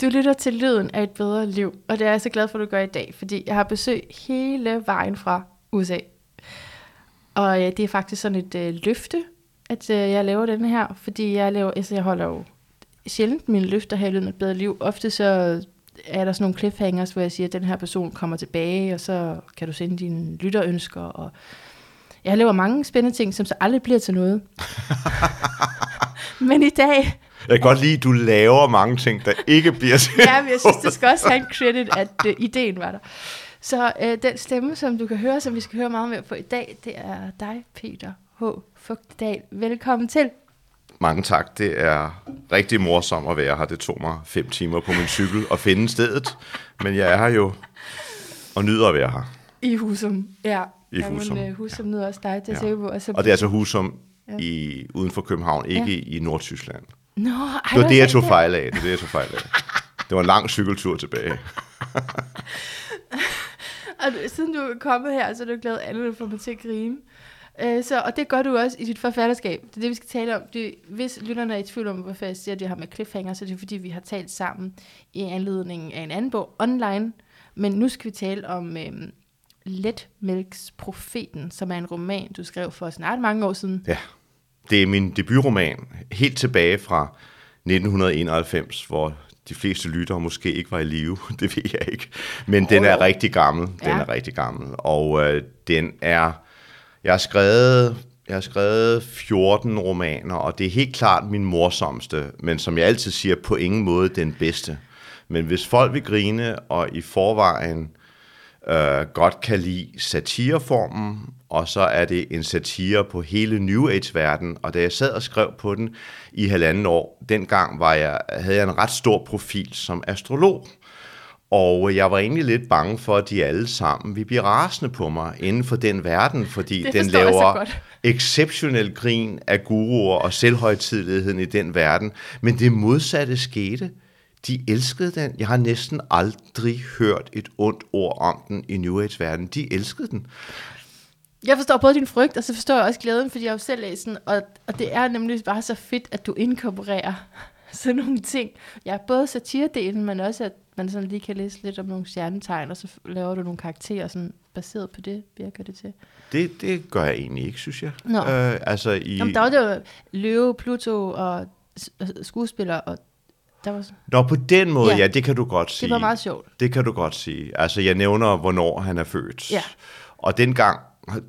Du lytter til lyden af et bedre liv, og det er jeg så glad for, at du gør i dag, fordi jeg har besøg hele vejen fra USA. Og øh, det er faktisk sådan et øh, løfte, at øh, jeg laver den her, fordi jeg, laver, altså, jeg holder jo sjældent mine løfter her i lyden af et bedre liv. Ofte så er der sådan nogle cliffhangers, hvor jeg siger, at den her person kommer tilbage, og så kan du sende dine lytterønsker. Og jeg laver mange spændende ting, som så aldrig bliver til noget. Men i dag, Jeg kan godt lide, at du laver mange ting, der ikke bliver til. ja, men jeg synes, det skal også have en credit, at uh, ideen var der. Så uh, den stemme, som du kan høre, som vi skal høre meget mere på i dag, det er dig, Peter H. Fugtedal. Velkommen til. Mange tak. Det er rigtig morsomt at være her. Det tog mig fem timer på min cykel at finde stedet. Men jeg er her jo og nyder at være her. I Husum, ja. I Husum, Men, uh, Husum nyder også dig til at Ja. på. Og, så Og det er altså Husum i, uden for København, ikke i Nordtyskland. Nå, ej, Det var det, jeg tog fejl af. Det var det, jeg tog fejl af. Det var en lang cykeltur tilbage. Og du, siden du er kommet her, så er du glad andet for mig til at grine. Øh, så, og det gør du også i dit forfatterskab. Det er det, vi skal tale om. Det, hvis lytterne er i tvivl om, hvorfor jeg siger, at det har med cliffhanger, så er det fordi, vi har talt sammen i anledning af en anden bog online. Men nu skal vi tale om øh, Letmælks Profeten, som er en roman, du skrev for snart mange år siden. Ja, det er min debutroman, helt tilbage fra 1991, hvor de fleste lyttere måske ikke var i live, det ved jeg ikke. Men den er rigtig gammel, den Ja. er rigtig gammel, og øh, den er, jeg har skrevet, jeg har skrevet 14 romaner, og det er helt klart min morsomste, men som jeg altid siger, på ingen måde den bedste. Men hvis folk vil grine, og i forvejen øh, godt kan lide satireformen, og så er det en satire på hele New Age-verden. Og da jeg sad og skrev på den i halvanden år, dengang var jeg, havde jeg en ret stor profil som astrolog. Og jeg var egentlig lidt bange for, at de alle sammen vi bliver rasende på mig inden for den verden, fordi den laver exceptionel grin af guruer og selvhøjtideligheden i den verden. Men det modsatte skete. De elskede den. Jeg har næsten aldrig hørt et ondt ord om den i New Age-verdenen. De elskede den. Jeg forstår både din frygt, og så forstår jeg også glæden, fordi jeg har jo selv læst den, og, og det er nemlig bare så fedt, at du inkorporerer sådan nogle ting. Ja, både satiredelen, men også at man sådan lige kan læse lidt om nogle stjernetegn, og så laver du nogle karakterer sådan baseret på det, virker det til. Det, det gør jeg egentlig ikke, synes jeg. Nå. Øh, altså i, Jamen, der var det jo Løve, Pluto og s- skuespillere, og der var, Nå, på den måde, Ja. ja, det kan du godt sige. det var meget sjovt. Det kan du godt sige. Altså, jeg nævner, hvornår han er født. Ja. Og dengang,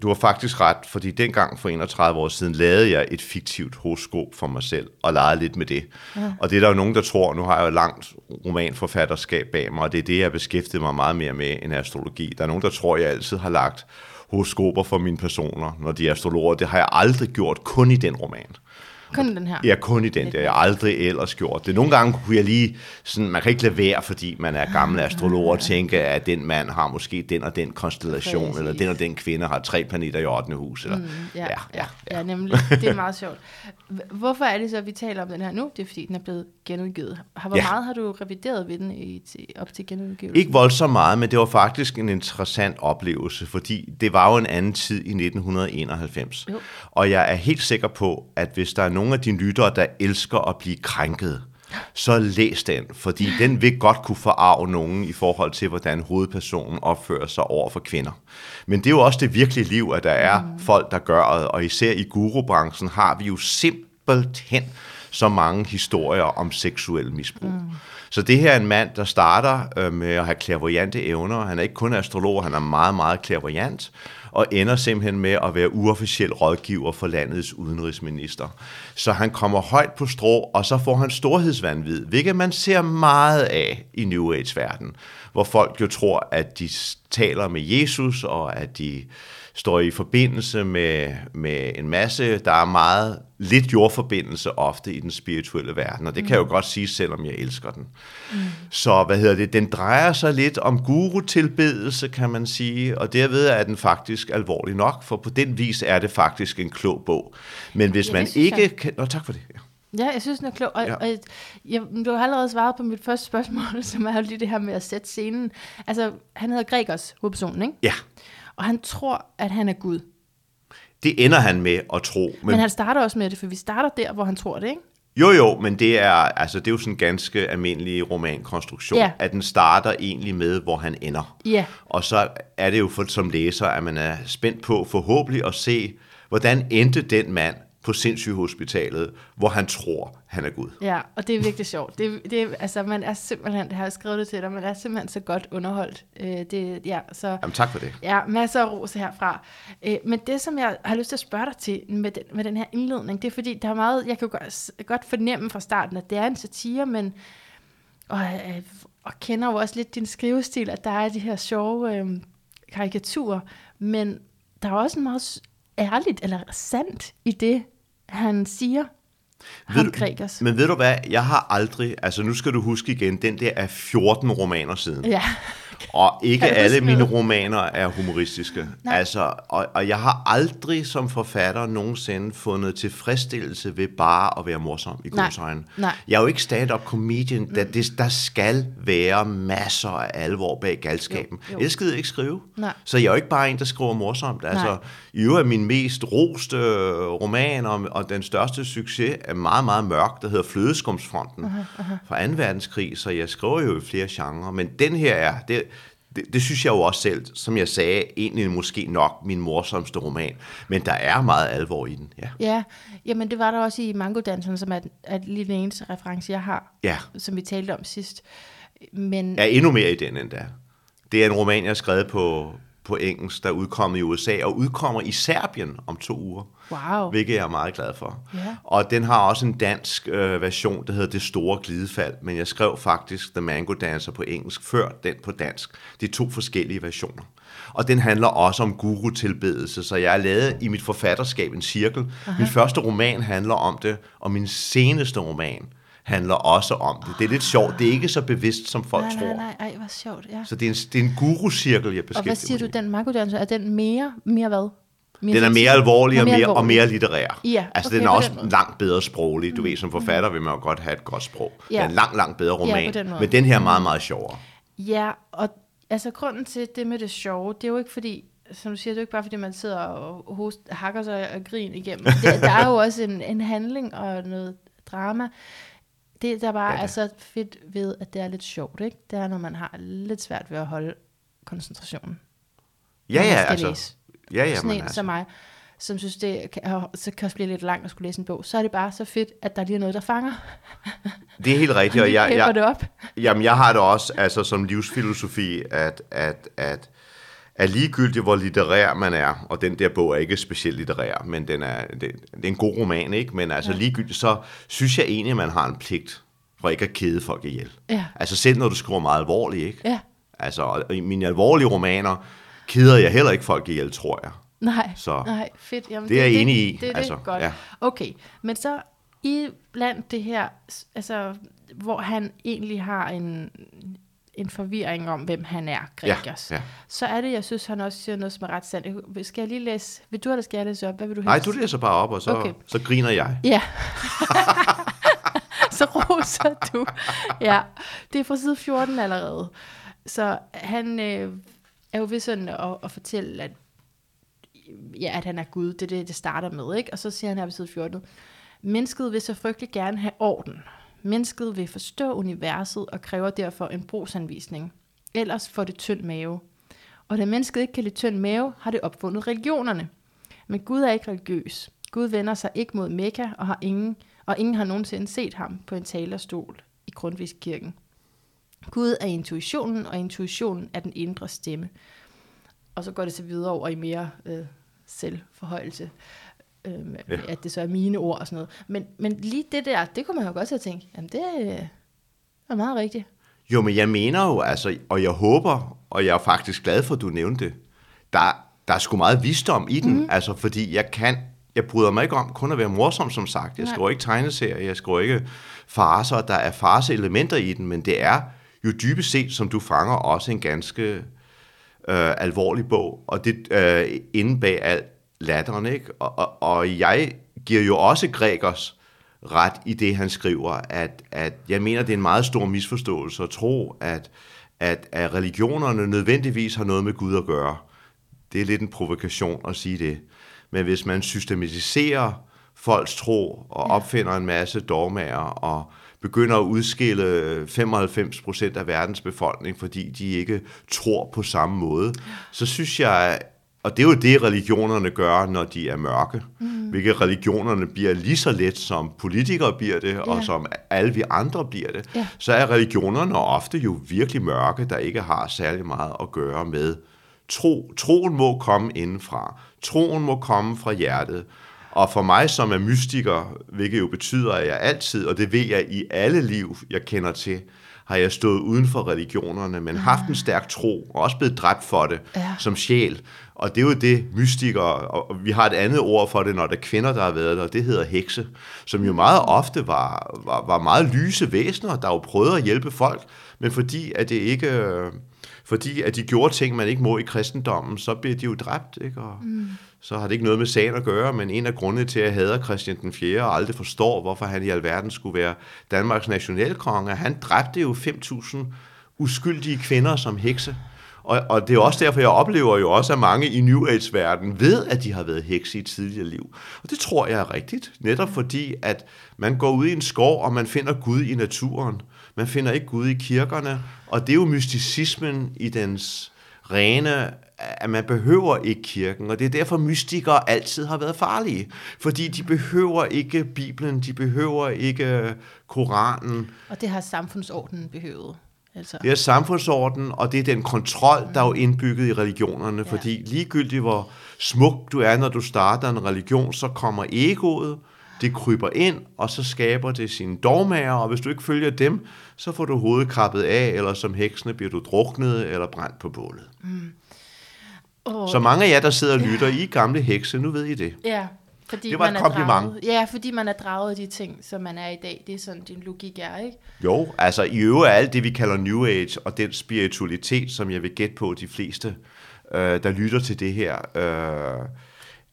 du har faktisk ret, fordi dengang for 31 år siden, lavede jeg et fiktivt horoskop for mig selv, og legede lidt med det. Ja. Og det er der jo nogen, der tror, nu har jeg jo langt romanforfatterskab bag mig, og det er det, jeg beskæftiger mig meget mere med end astrologi. Der er nogen, der tror, jeg altid har lagt horoskoper for mine personer, når de er astrologer. Det har jeg aldrig gjort, kun i den roman. Kun den her. Ja, kun i den. Det har jeg aldrig ellers gjort. Det nogle gange kunne jeg lige, sådan, man kan ikke lade være, fordi man er gammel astrolog og tænke, at den mand har måske den og den konstellation, Præcis. eller den og den kvinde har tre planeter i 8. hus. Eller, mm, Ja, ja, ja, ja, nemlig. Det er meget sjovt. Hvorfor er det så, at vi taler om den her nu? Det er, fordi den er blevet genudgivet. Har- Hvor Ja. meget har du revideret ved den i, til, op til genudgivelsen? Ikke voldsomt meget, men det var faktisk en interessant oplevelse, fordi det var jo en anden tid i 1991. Jo. Og jeg er helt sikker på, at hvis der er nogen af dine lyttere, der elsker at blive krænket, så læs den, fordi den vil godt kunne forarve nogen i forhold til, hvordan hovedpersonen opfører sig over for kvinder. Men det er jo også det virkelige liv, at der er mm. folk, der gør det, og især i gurubranchen har vi jo simpelthen så mange historier om seksuel misbrug. Mm. Så det her er en mand, der starter øh, med at have clairvoyante evner. Han er ikke kun astrolog, han er meget, meget clairvoyant, og ender simpelthen med at være uofficiel rådgiver for landets udenrigsminister. Så han kommer højt på strå, og så får han storhedsvandvid, hvilket man ser meget af i New Age-verdenen, hvor folk jo tror, at de taler med Jesus, og at de står i forbindelse med, med en masse, der er meget lidt jordforbindelse ofte i den spirituelle verden, og det kan jeg jo godt sige, selvom jeg elsker den. Mm. Så hvad hedder det, den drejer sig lidt om guru-tilbedelse, kan man sige, og derved er den faktisk alvorlig nok, for på den vis er det faktisk en klog bog. Men hvis Ja, man ikke jeg. kan... Nå, tak for det. Ja. Ja, jeg synes, den er klog. Og. Ja. og jeg, du har allerede svaret på mit første spørgsmål, som er jo lige det her med at sætte scenen. Altså, han hedder Gregers, hovedpersonen, ikke? ja, Og han tror, at han er Gud. det ender han med at tro. Men, Men han starter også med det, for vi starter der, hvor han tror det, ikke? Jo, jo, men det er, altså, det er jo sådan en ganske almindelig romankonstruktion, Ja. at den starter egentlig med, hvor han ender. Ja. Og så er det jo for, som læser, at man er spændt på forhåbentlig at se, hvordan endte den mand på sindssygehospitalet, hvor han tror, han er Gud. Ja, og det er virkelig sjovt. Det, det, altså, man er simpelthen, jeg har skrevet det til dig, man er simpelthen så godt underholdt. Øh, det, ja, så, Jamen tak for det. ja, masser af ros herfra. Øh, men det, som jeg har lyst til at spørge dig til med den, med den her indledning, det er fordi, der er meget, jeg kan godt, godt fornemme fra starten, at det er en satire, men og, øh, og kender jo også lidt din skrivestil, at der er de her sjove øh, karikaturer, men der er også en meget ærligt eller sandt i det, han siger, ham du- Gregers. Men ved du hvad, jeg har aldrig, altså nu skal du huske igen, den der er 14 romaner siden. Ja, Og ikke alle mine noget? romaner er humoristiske. Nej. Altså, og, og jeg har aldrig som forfatter nogensinde fundet tilfredsstillelse ved bare at være morsom i godsøjne. Jeg er jo ikke stand-up comedian. Der, det, der skal være masser af alvor bag galskaben. Jo, jo. Jeg skal ikke skrive. Nej. Så jeg er jo ikke bare en, der skriver morsomt. Altså, Nej. i øvrigt er min mest roste øh, roman, og, og den største succes er meget, meget mørk, der hedder Flødeskumsfronten fra 2. verdenskrig, så jeg skriver jo i flere genrer, men den her er, det, det, det synes jeg jo også selv, som jeg sagde, egentlig måske nok min morsomste roman, men der er meget alvor i den, ja. Ja, jamen det var der også i Mango-danserne, som er, er lige den eneste reference, jeg har, Ja, som vi talte om sidst. Men er endnu mere i den end der. Det er en roman, jeg har skrevet på, på engelsk, der er udkommet i USA, og udkommer i Serbien om to uger. Wow, hvilket jeg er meget glad for. Ja. Og den har også en dansk øh, version, der hedder Det Store Glidefald, men jeg skrev faktisk The Mango Dancer på engelsk, før den på dansk. Det er to forskellige versioner. Og den handler også om guru-tilbedelse, så jeg har lavet i mit forfatterskab en cirkel. Aha. Min første roman handler om det, og min seneste roman handler også om det. Det er lidt sjovt. Det er ikke så bevidst, som folk nej, tror. nej, nej, ej, hvor sjovt, ja. Så det er en, det er en guru-cirkel, jeg Og beskæftiger hvad siger du, mig den Mango-danser, er den mere, mere hvad? Mere Den er mere alvorlig og mere, og mere litterær. Ja, altså, okay, den er også den langt bedre sproglig. Du ved, som forfatter vil man jo godt have et godt sprog. Ja. Det er en langt, langt bedre roman, på den måde. men den her er meget, meget sjovere. Ja, og altså grunden til det med det sjove, det er jo ikke fordi, som du siger, det er jo ikke bare fordi, man sidder og host, hakker sig og griner igennem. Det, der er jo også en, en handling og noget drama. Det, der bare Ja, er det. så fedt ved, at det er lidt sjovt, ikke? Det er, når man har lidt svært ved at holde koncentrationen. Ja, ja, altså. læse. Ja, ja, Sådan en altså. som mig, som synes, det kan, så kan også blive lidt langt at skulle læse en bog, så er det bare så fedt, at der lige er noget, der fanger. Det er helt rigtigt, og jeg, jeg, det op. jamen, jeg har det også altså, som livsfilosofi, at, at, at, at ligegyldigt hvor litterær man er, og den der bog er ikke specielt litterær, men den er, det, det er en god roman, ikke? Men altså Ja. ligegyldigt, så synes jeg egentlig, at man har en pligt for ikke at kede folk ihjel. Ja. Altså selv når du skriver meget alvorligt, ikke? Ja, Altså, og i mine alvorlige romaner keder jeg heller ikke folk ihjel, tror jeg. nej, Så nej, fedt. Jamen, det er jeg enig i, Det, det, altså, det er godt. ja. Okay, men så i blandt det her, altså, hvor han egentlig har en, en forvirring om, hvem han er, Gregers, Ja, ja. så er det, jeg synes, han også siger noget, som er ret sandt. Skal jeg lige læse? Vil du, eller skal jeg læse op? Hvad vil du Nej, helst? du læser bare op, og så, okay. så griner jeg. Ja. så roser du. Ja, det er fra side 14 allerede. Så han øh, er jo ved sådan at, at fortælle, at, ja, at han er Gud. Det er det, det starter med. Ikke? Og så siger han her på side 14. Mennesket vil så frygtelig gerne have orden. Mennesket vil forstå universet og kræver derfor en brugsanvisning. Ellers får det tynd mave. Og da mennesket ikke kan lide tynd mave, har det opfundet religionerne. Men Gud er ikke religiøs. Gud vender sig ikke mod Mekka, og, har ingen, og ingen har nogensinde set ham på en talerstol i Grundtvigskirken. Gud er intuitionen, og intuitionen er den indre stemme. Og så går det så videre over i mere øh, selvforhøjelse. Øh, Ja. At det så er mine ord og sådan noget. Men, men lige det der, det kunne man jo godt have tænkt, jamen det øh, er meget rigtigt. Jo, men jeg mener jo, altså, og jeg håber, og jeg er faktisk glad for, at du nævnte det, der, der er sgu meget visdom i den, mm. altså fordi jeg kan, jeg bryder mig ikke om kun at være morsom, som sagt. Jeg Nej. skriver ikke tegneserier, jeg skriver ikke farser, der er farse-elementer i den, men det er jo dybest set, som du fanger, også en ganske øh, alvorlig bog, og det øh, inde bag alt latteren, ikke? Og, og, og jeg giver jo også Gregers ret i det, han skriver, at, at jeg mener, det er en meget stor misforståelse at tro, at, at, at religionerne nødvendigvis har noget med Gud at gøre. Det er lidt en provokation at sige det. Men hvis man systematiserer folks tro og opfinder en masse dogmager og begynder at udskille 95 procent af verdens befolkning, fordi de ikke tror på samme måde, så synes jeg, og det er jo det, religionerne gør, når de er mørke. Mm. Hvilket religionerne bliver lige så let, som politikere bliver det, og som alle vi andre bliver det. Ja. Så er religionerne ofte jo virkelig mørke, der ikke har særlig meget at gøre med tro. Troen må komme indenfra. Troen må komme fra hjertet. Og for mig, som er mystiker, hvilket jo betyder, at jeg altid, og det ved jeg i alle liv, jeg kender til, har jeg stået uden for religionerne, men haft en stærk tro, og også blevet dræbt for det Ja. som sjæl. Og det er jo det, mystikere, og vi har et andet ord for det, når der er kvinder, der har været der, og det hedder hekse, som jo meget ofte var, var, var meget lyse væsener, der jo prøvede at hjælpe folk, men fordi at det ikke... øh, Fordi at de gjorde ting, man ikke må i kristendommen, så blev de jo dræbt, ikke? Og mm så har det ikke noget med sagen at gøre, men en af grundene til, at jeg hader Christian den 4. og aldrig forstår, hvorfor han i alverden skulle være Danmarks nationalkonge, han dræbte jo 5.000 uskyldige kvinder som hekse. Og, og det er også derfor, jeg oplever jo også, at mange i New Age-verdenen ved, at de har været hekse i tidligere liv. Og det tror jeg er rigtigt, netop fordi, at man går ud i en skov, og man finder Gud i naturen. Man finder ikke Gud i kirkerne, og det er jo mysticismen i dens rene, at man behøver ikke kirken, og det er derfor mystikere altid har været farlige, fordi de behøver ikke Bibelen, de behøver ikke Koranen, Og det har samfundsordenen behøvet. Altså. det er samfundsorden, og det er den kontrol, der er jo indbygget i religionerne, ja. fordi ligegyldigt hvor smuk du er, når du starter en religion, så kommer egoet, det kryber ind, og så skaber det sine dogmager, og hvis du ikke følger dem, så får du hovedet krabbet af, eller som heksene bliver du druknet eller brændt på bålet. Oh, Så mange af jer, der sidder og lytter, I er gamle hekse, nu ved I det. Ja, fordi Det var et man er kompliment. Draget, ja, fordi man er draget af de ting, som man er i dag. Det er sådan, din logik er, ikke? Jo, altså i øvrigt er alt det, vi kalder New Age, og den spiritualitet, som jeg vil gætte på de fleste, øh, der lytter til det her, øh,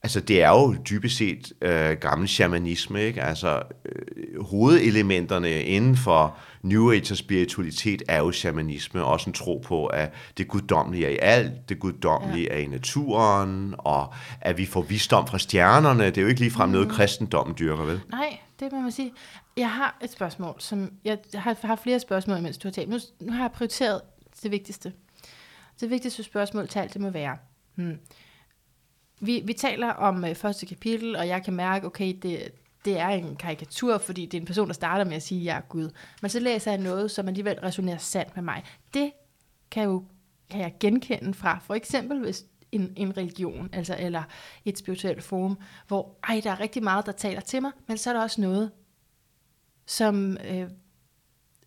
altså det er jo dybest set øh, gammel shamanisme, ikke? Altså øh, hovedelementerne inden for New Age og spiritualitet er jo shamanisme, også en tro på, at det guddommelige er i alt, det guddommelige ja. er i naturen, og at vi får visdom fra stjernerne, det er jo ikke ligefrem noget, kristendommen dyrker, vel? Nej, det må man sige. Jeg har et spørgsmål, som jeg har, har flere spørgsmål, mens du har talt. Nu, nu har jeg prioriteret det vigtigste. Det vigtigste spørgsmål til alt, det må være. Hmm. Vi, vi taler om øh, første kapitel, og jeg kan mærke, okay, det, det er en karikatur, fordi det er en person, der starter med at sige, at jeg er Gud. Men så læser jeg noget, som alligevel resonerer sandt med mig. Det kan jeg jo kan jeg genkende fra for eksempel hvis en, en religion, altså eller et spirituelt forum, hvor ej, der er rigtig meget, der taler til mig, men så er der også noget, som øh,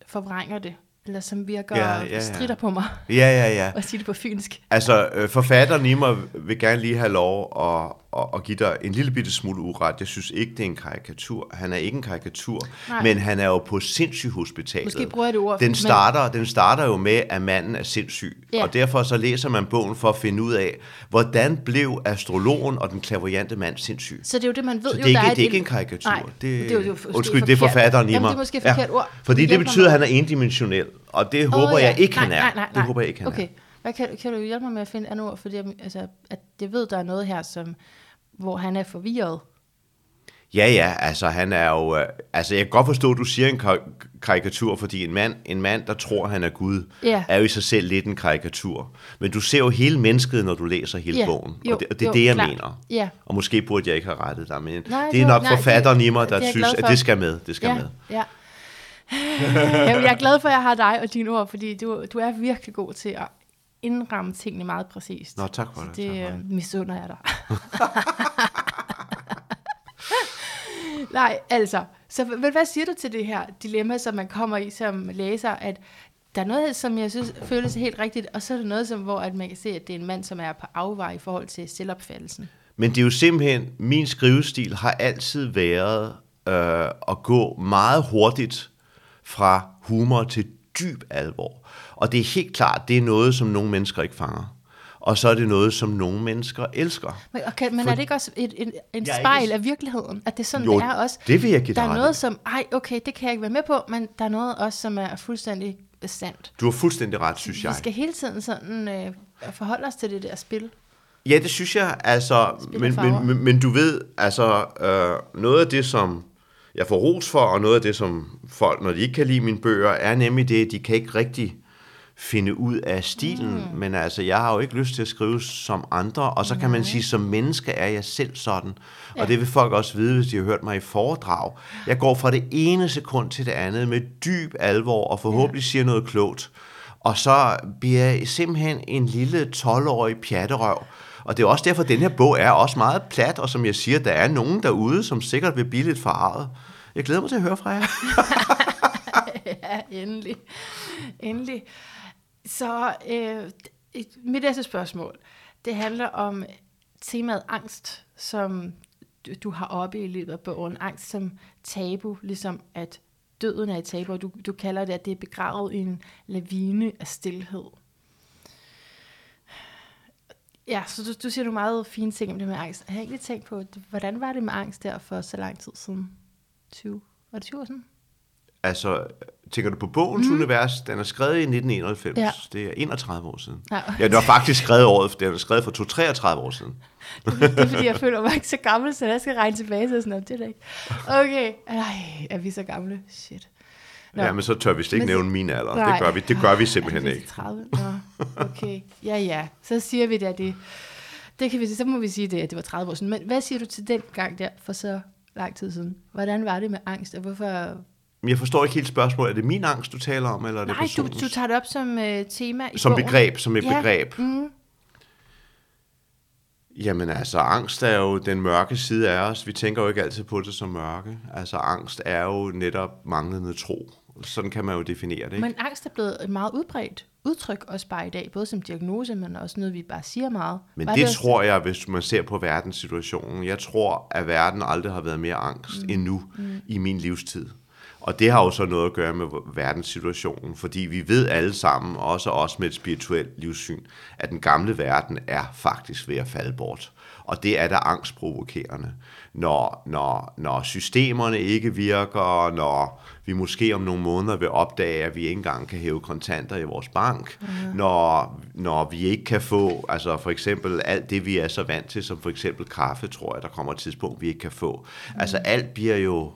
forvrænger det, eller som virker ja, ja, ja. strider på mig, Ja, ja, ja. og sige det på fynsk. Altså, øh, forfatteren i mig vil gerne lige have lov at, at give dig en lille bitte smule uret. Jeg synes ikke, det er en karikatur. Han er ikke en karikatur, Nej. men han er jo på sindssygehospitalet. Måske bruger jeg det ord, Den men- starter, den starter jo med, at manden er sindssyg. Ja. Og derfor så læser man bogen for at finde ud af, hvordan blev astrologen og den klaverjante mand sindssyg. Så det er jo det, man ved Så jo, det er der ikke, er det er ikke en karikatur. Nej, det, det er jo- jo undskyld, det er forfatteren i Jamen, mig. det er måske forkert ord. Fordi det betyder, at han er endimensionel. Og det håber Åh, ja. jeg ikke, nej, han er. Nej, nej, nej. Det håber jeg ikke, han okay. er. Hvad kan, kan du hjælpe mig med at finde et andet ord? Fordi jeg, altså, at jeg ved, der er noget her, som, hvor han er forvirret. Ja, ja, altså han er jo... Øh, altså jeg kan godt forstå, at du siger en kar- karikatur, fordi en mand, en mand, der tror, han er Gud, Ja. er jo i sig selv lidt en karikatur. Men du ser jo hele mennesket, når du læser hele Ja, bogen. jo, og det, og det er jo, det, jeg klart. mener. Ja. Og måske burde jeg ikke have rettet dig, men Nej, det er nok nej, forfatteren det- i mig, det er der jeg synes, at det skal med. Det skal ja, med. Ja. Jamen, jeg er glad for, at jeg har dig og dine ord, fordi du, du er virkelig god til at indramme tingene meget præcist. Nå, tak for Så det. det tak for øh, misunder jeg dig. Nej, altså. Så hvad, hvad siger du til det her dilemma, som man kommer i som læser, at der er noget, som jeg synes føles helt rigtigt, og så er der noget, som, hvor at man kan se, at det er en mand, som er på afvej i forhold til selvopfattelsen. Men det er jo simpelthen, min skrivestil har altid været øh, at gå meget hurtigt fra humor til dyb alvor. Og det er helt klart, det er noget, som nogle mennesker ikke fanger. Og så er det noget, som nogle mennesker elsker. Men, okay, men For- er det ikke også et, Jeg er spejl ikke- af virkeligheden? At det er sådan, Jo, det er også? det vil jeg give Der er noget, som, ej, okay, det kan jeg ikke være med på, men der er noget også, som er fuldstændig sandt. Du har fuldstændig ret, synes jeg. Vi skal hele tiden sådan øh, forholde os til det der spil. Ja, det synes jeg, altså, men, men, men, men du ved, altså, øh, noget af det, som jeg får ros for, og noget af det, som folk, når de ikke kan lide mine bøger, er nemlig det, at de kan ikke rigtig finde ud af stilen, mm. men altså, jeg har jo ikke lyst til at skrive som andre, og så kan man sige, som menneske er jeg selv sådan, ja. og det vil folk også vide, hvis de har hørt mig i foredrag. Jeg går fra det ene sekund til det andet med dyb alvor, og forhåbentlig siger noget klogt, og så bliver jeg simpelthen en lille 12-årig pjatterøv. Og det er også derfor, at den her bog er også meget plat, og som jeg siger, der er nogen derude, som sikkert vil blive lidt forarvet. Jeg glæder mig til at høre fra jer. ja, endelig. Endelig. Så øh, mit næste spørgsmål, det handler om temaet angst, som du, du har oppe i løbet af bogen. Angst som tabu, ligesom at døden er et tabu, og du, du kalder det, at det er begravet i en lavine af stillhed. Ja, så du, du siger nogle meget fine ting om det med angst. Jeg har egentlig tænkt på, hvordan var det med angst der for så lang tid siden? 20, var det 20 år siden? Altså, tænker du på bogens mm. univers? Den er skrevet i 1991. Ja. Det er 31 år siden. Ja. Ja, den var faktisk skrevet året, den er skrevet for 33 år siden. Det er fordi, jeg føler mig ikke så gammel, så jeg skal regne tilbage til sådan noget. Det er det ikke. Okay. Ej, er vi så gamle? Shit. Nå. Ja, men så tør vi slet ikke Men- nævne min alder. Nej. Det gør vi, det gør vi simpelthen er det ikke. 30? Nå, okay. Ja, ja. Så siger vi det, at det, det kan vi, så må vi sige det, at det var 30 år siden. Men hvad siger du til den gang der, for så lang tid siden? Hvordan var det med angst, og hvorfor... Jeg forstår ikke helt spørgsmålet. Er det min angst, du taler om, eller er det Nej, du, du tager det op som uh, tema i Som bogen. begreb, som et Ja. begreb. Mm. Jamen altså, angst er jo den mørke side af os. Vi tænker jo ikke altid på det som mørke. Altså, angst er jo netop manglende tro. Sådan kan man jo definere det, ikke? Men angst er blevet et meget udbredt udtryk også bare i dag, både som diagnose, men også noget, vi bare siger meget. Men Var det, også- tror jeg, hvis man ser på verdenssituationen, jeg tror, at verden aldrig har været mere angst mm. endnu mm. i min livstid. Og det har jo så noget at gøre med verdenssituationen, fordi vi ved alle sammen, også os med et spirituelt livssyn, at den gamle verden er faktisk ved at falde bort. Og det er da angstprovokerende, når, når, når systemerne ikke virker, når vi måske om nogle måneder vil opdage, at vi ikke engang kan hæve kontanter i vores bank, mm. når, når vi ikke kan få, altså for eksempel alt det, vi er så vant til, som for eksempel kaffe, tror jeg, der kommer et tidspunkt, vi ikke kan få. Mm. Altså alt bliver jo,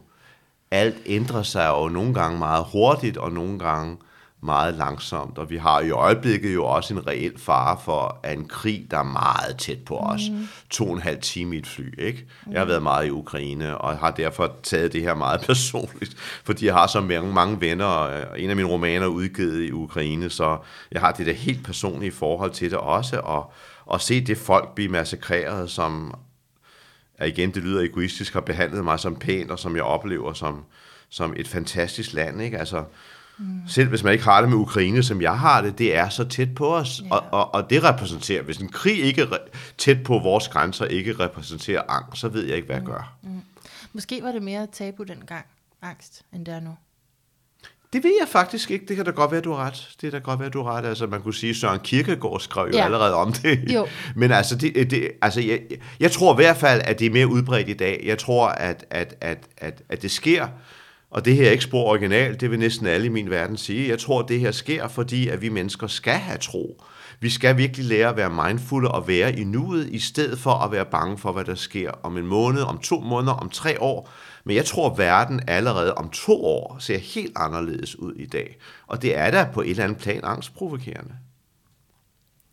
alt ændrer sig jo nogle gange meget hurtigt, og nogle gange meget langsomt, og vi har i øjeblikket jo også en reel fare for at en krig, der er meget tæt på os. Mm. To og en halv time i et fly, ikke? Jeg har været meget i Ukraine, og har derfor taget det her meget personligt, fordi jeg har så mange, mange venner, og en af mine romaner er udgivet i Ukraine, så jeg har det der helt personlige forhold til det også, og, og se det folk blive massakreret, som at igen, det lyder egoistisk, har behandlet mig som pænt, og som jeg oplever som, som et fantastisk land. Ikke? Altså, mm. Selv hvis man ikke har det med Ukraine, som jeg har det, det er så tæt på os. Ja. Og, og, og det repræsenterer, hvis en krig ikke tæt på vores grænser ikke repræsenterer angst, så ved jeg ikke, hvad jeg gør. Måske var det mere tabu dengang, angst, end det er nu. Det ved jeg faktisk ikke. Det kan da godt være, du har ret. Det kan da godt være, du har ret. Altså, man kunne sige, at Søren Kierkegaard skrev jo Ja. allerede om det. Jo. Men altså, det, det, altså jeg, jeg tror i hvert fald, at det er mere udbredt i dag. Jeg tror, at, at, at, at, at det sker, og det her er ikke spor original, det vil næsten alle i min verden sige. Jeg tror, at det her sker, fordi at vi mennesker skal have tro. Vi skal virkelig lære at være mindfulde og være i nuet, i stedet for at være bange for, hvad der sker om en måned, om to måneder, om tre år. Men jeg tror, at verden allerede om to år ser helt anderledes ud i dag. Og det er da på et eller andet plan angstprovokerende.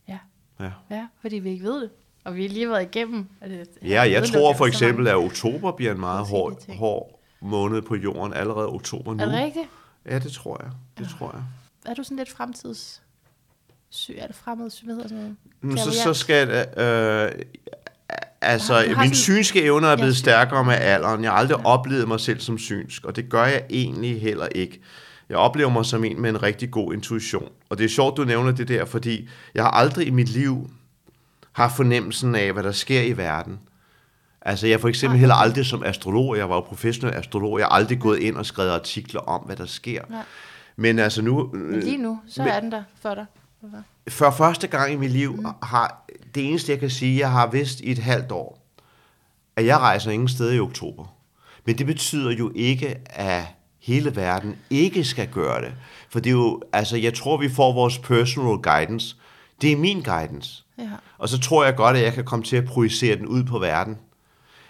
Ja. Ja. ja, fordi vi ikke ved det. Og vi har lige været igennem. det- Ja, jeg nedlukket tror for eksempel, at oktober bliver en meget hård, hård måned på jorden. Allerede oktober nu. Er det rigtigt? Ja, det tror jeg. Det tror jeg. Er du sådan lidt fremtids... Sy, er det fremtids... Hvad hedder sådan noget? Så, så skal det, øh, altså, har mine sådan- synske evner er blevet syn. stærkere med alderen. Jeg har aldrig oplevet mig selv som synsk, og det gør jeg egentlig heller ikke. Jeg oplever mig som en med en rigtig god intuition. Og det er sjovt, du nævner det der, fordi jeg har aldrig i mit liv haft fornemmelsen af, hvad der sker i verden. Altså, jeg for eksempel Nej. heller aldrig som astrolog, jeg var jo professionel astrolog, jeg har aldrig gået ind og skrevet artikler om, hvad der sker. Nej. Men altså nu... Men lige nu, så Men- er den der for dig. For første gang i mit liv mm. har det eneste, jeg kan sige, jeg har vidst i et halvt år, at jeg rejser ingen sted i oktober. Men det betyder jo ikke, at hele verden ikke skal gøre det. For det er jo, altså jeg tror, vi får vores personal guidance Det er min guidance. Ja. Og så tror jeg godt, at jeg kan komme til at projicere den ud på verden.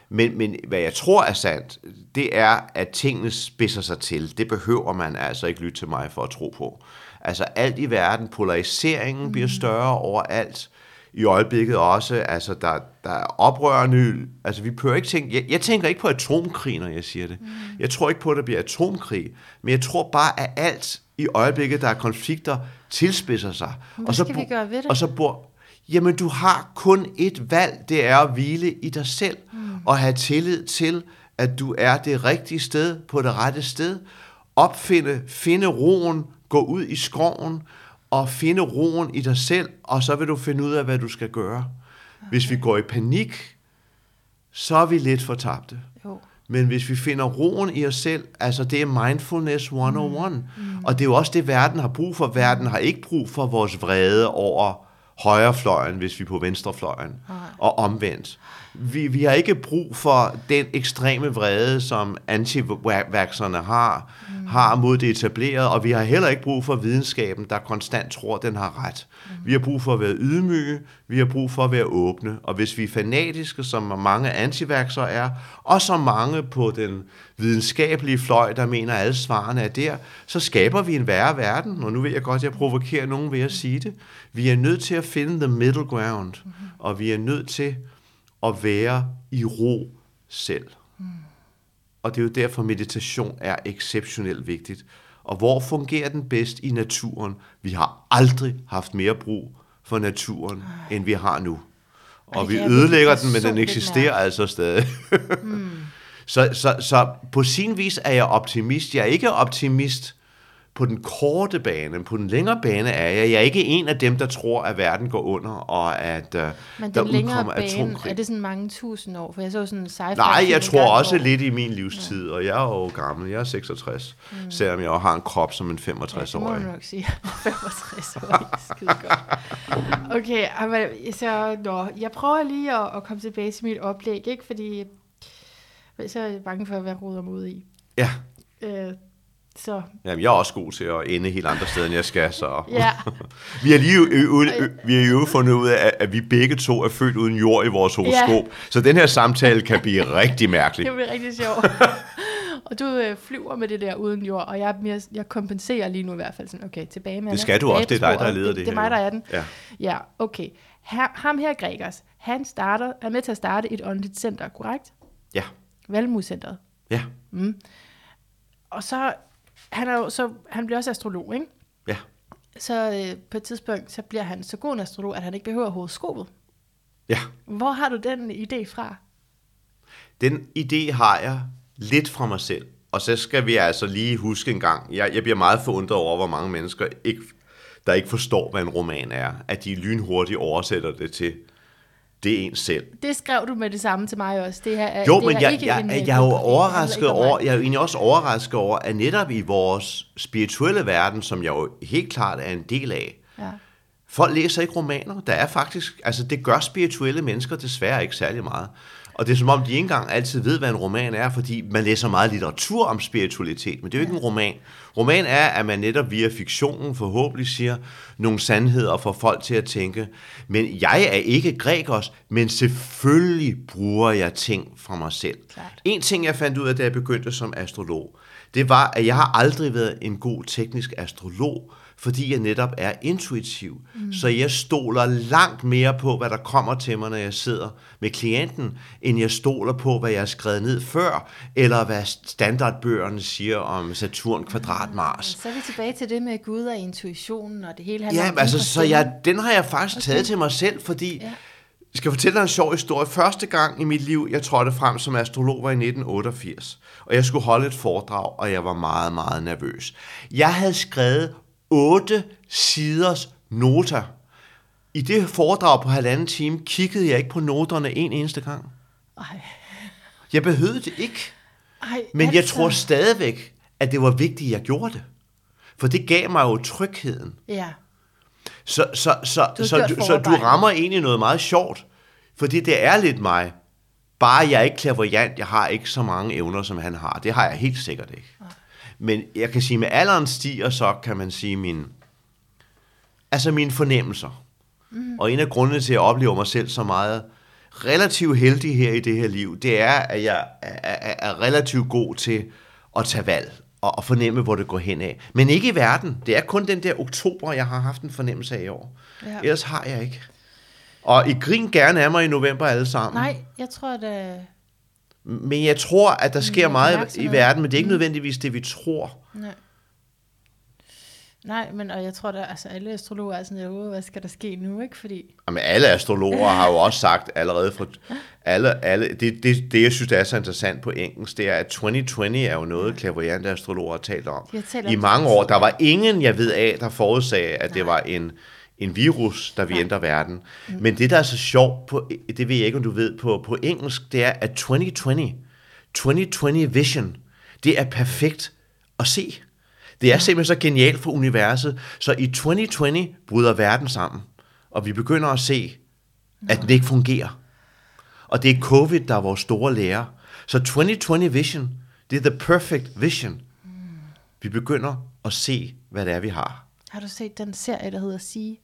Men, men hvad jeg tror er sandt, det er, at tingene spidser sig til. Det behøver man altså ikke lytte til mig for at tro på. Altså alt i verden, polariseringen mm. bliver større overalt. I øjeblikket også, altså der, der er oprørende, altså vi behøver ikke tænke, jeg, jeg tænker ikke på atomkrig, når jeg siger det. Mm. Jeg tror ikke på, at der bliver atomkrig, men jeg tror bare, at alt i øjeblikket, der er konflikter, tilspidser sig. Hvad og så skal vi gøre ved det? Og så bor, jamen du har kun et valg, det er at hvile i dig selv, mm. og have tillid til, at du er det rigtige sted, på det rette sted, opfinde, finde roen, gå ud i skoven, og finde roen i dig selv, og så vil du finde ud af, hvad du skal gøre. Hvis vi går i panik, så er vi lidt fortabte. Jo. Men hvis vi finder roen i os selv, altså det er mindfulness 101. Mm. Og det er jo også det, verden har brug for. Verden har ikke brug for vores vrede over højrefløjen, hvis vi er på venstrefløjen, Nej. og omvendt. Vi, vi har ikke brug for den ekstreme vrede, som antivaxerne har, mm. har mod det etablerede, og vi har heller ikke brug for videnskaben, der konstant tror, den har ret. Mm. Vi har brug for at være ydmyge, vi har brug for at være åbne, og hvis vi er fanatiske, som mange antivaxere er, og som mange på den videnskabelige fløj, der mener, at alle svarene er der, så skaber vi en værre verden, og nu ved jeg godt, at jeg provokerer nogen ved at sige det. Vi er nødt til at finde the middle ground, mm. og vi er nødt til at være i ro selv. Mm. Og det er jo derfor, meditation er exceptionelt vigtigt. Og hvor fungerer den bedst i naturen? Vi har aldrig haft mere brug for naturen, Ej. end vi har nu. Og, det vi ødelægger den, men den eksisterer mærke. altså stadig. mm. så, så, så på sin vis er jeg optimist. Jeg er ikke optimist på den korte bane, på den længere bane er jeg. Jeg er ikke en af dem, der tror, at verden går under, og at uh, Men der den længere bane, atomkrig. er det sådan mange tusind år? For jeg så sådan en sci-fi Nej, jeg tror også hvor- lidt i min livstid, og jeg er jo gammel, jeg er 66, mm. selvom jeg har en krop som en Ja, det må 65-årig. nok sige. 65 år. Skide godt. Okay, aber, så, nå, jeg prøver lige at, at komme tilbage til mit oplæg, ikke? Fordi så er jeg bange for, hvad jeg roder mig ud i. Ja, Øh, så Jamen, jeg er også god til at ende helt andre steder, end jeg skal, så... ja, Vi har lige ø- ø- ø- vi har jo fundet ud af, at vi begge to er født uden jord i vores horoskop, så den her samtale kan blive rigtig mærkelig. det bliver rigtig sjovt. og du øh, flyver med det der uden jord, og jeg, mere, jeg kompenserer lige nu i hvert fald sådan, okay, tilbage med Det skal du også, det er dig, der leder det det, det er mig, der er den. Ja. Ja, okay. Her, ham her, Gregers, han starter, er med til at starte et åndeligt center, korrekt? Ja, Valmuecenteret. ja, Og så, han, er jo, så, han bliver også astrolog, ikke? ja. Så øh, på et tidspunkt, så bliver han så god en astrolog, at han ikke behøver horoskopet. Ja, Hvor har du den idé fra? den idé har jeg lidt fra mig selv. Og så skal vi altså lige huske en gang, jeg, jeg bliver meget forundret over, hvor mange mennesker, ikke, der ikke forstår, hvad en roman er. At de lynhurtigt oversætter det til, det er en selv. Det skrev du med det samme til mig også. Det her er, Jo, det men jeg, ikke jeg, en, jeg, øh, jeg er jo overrasket over, jeg er jo egentlig også overrasket over, at netop i vores spirituelle verden, som jeg jo helt klart er en del af, Ja. folk læser ikke romaner. Der er faktisk, altså det gør spirituelle mennesker desværre ikke særlig meget. Og det er som om, de ikke engang altid ved, hvad en roman er, fordi man læser meget litteratur om spiritualitet, men det er jo ikke en roman. Roman er, at man netop via fiktionen forhåbentlig siger nogle sandheder og får folk til at tænke. Men jeg er ikke grækers, men selvfølgelig bruger jeg ting fra mig selv. Klart. En ting, jeg fandt ud af, da jeg begyndte som astrolog, det var, at jeg har aldrig været en god teknisk astrolog, fordi jeg netop er intuitiv. Mm. Så jeg stoler langt mere på, hvad der kommer til mig, når jeg sidder med klienten, end jeg stoler på, hvad jeg har skrevet ned før, eller hvad standardbøgerne siger om Saturn kvadrat Mars. Så er vi tilbage til det med Gud og intuitionen, og det hele handler Ja, om altså, så jeg, den har jeg faktisk okay. taget til mig selv, fordi ja. jeg skal fortælle dig en sjov historie. Første gang i mit liv, jeg trådte frem som astrolog, var i 1988. Og jeg skulle holde et foredrag, og jeg var meget, meget nervøs. Jeg havde skrevet otte siders noter. I det foredrag på halvanden time, kiggede jeg ikke på noterne en eneste gang. Ej, Jeg behøvede det ikke. ej, Men jeg altså. tror stadigvæk, at det var vigtigt, at jeg gjorde det. For det gav mig jo trygheden. Ja, Så, så, så, Du så, gjort du, så du rammer egentlig noget meget sjovt, fordi det er lidt mig. Bare jeg er ikke klaverjant, jeg har ikke så mange evner, som han har. Det har jeg helt sikkert ikke. Men jeg kan sige, med alderen stiger, så kan man sige min, altså mine fornemmelser. Og en af grundene til, at jeg oplever mig selv så meget relativt heldig her i det her liv, det er, at jeg er, er, er relativt god til at tage valg og, og fornemme, hvor det går hen af. Men ikke i verden. Det er kun den der oktober, jeg har haft en fornemmelse af i år. Ja. Ellers har jeg ikke. Og I grin gerne af mig i november alle sammen. Nej, jeg tror, at... Men jeg tror, at der sker Mm, meget i verden, men det er ikke nødvendigvis det, vi tror. nej. Nej, men og jeg tror, at altså, alle astrologer er sådan, "Åh, hvad skal der ske nu, ikke? Fordi, Jamen, alle astrologer har jo også sagt allerede fra alle, alle det, det, det, jeg synes, der er så interessant på engelsk, det er, at 2020 er jo noget, klaverjante astrologer har talt om. I det mange år, der var ingen, jeg ved af, der forudsagde, at det Nej. var en, en virus, der vil Nej. ændre verden. Men det, der er så sjovt, på, det ved jeg ikke, om du ved, på, på engelsk, det er, at 2020, 2020 vision, det er perfekt at se. Det er simpelthen så genialt for universet. Så i 2020 bryder verden sammen, og vi begynder at se, at den ikke fungerer. Og det er covid, der er vores store lærer. Så 2020 vision, det er the perfect vision. Vi begynder at se, hvad det er, vi har. har du set den serie, der hedder Sige?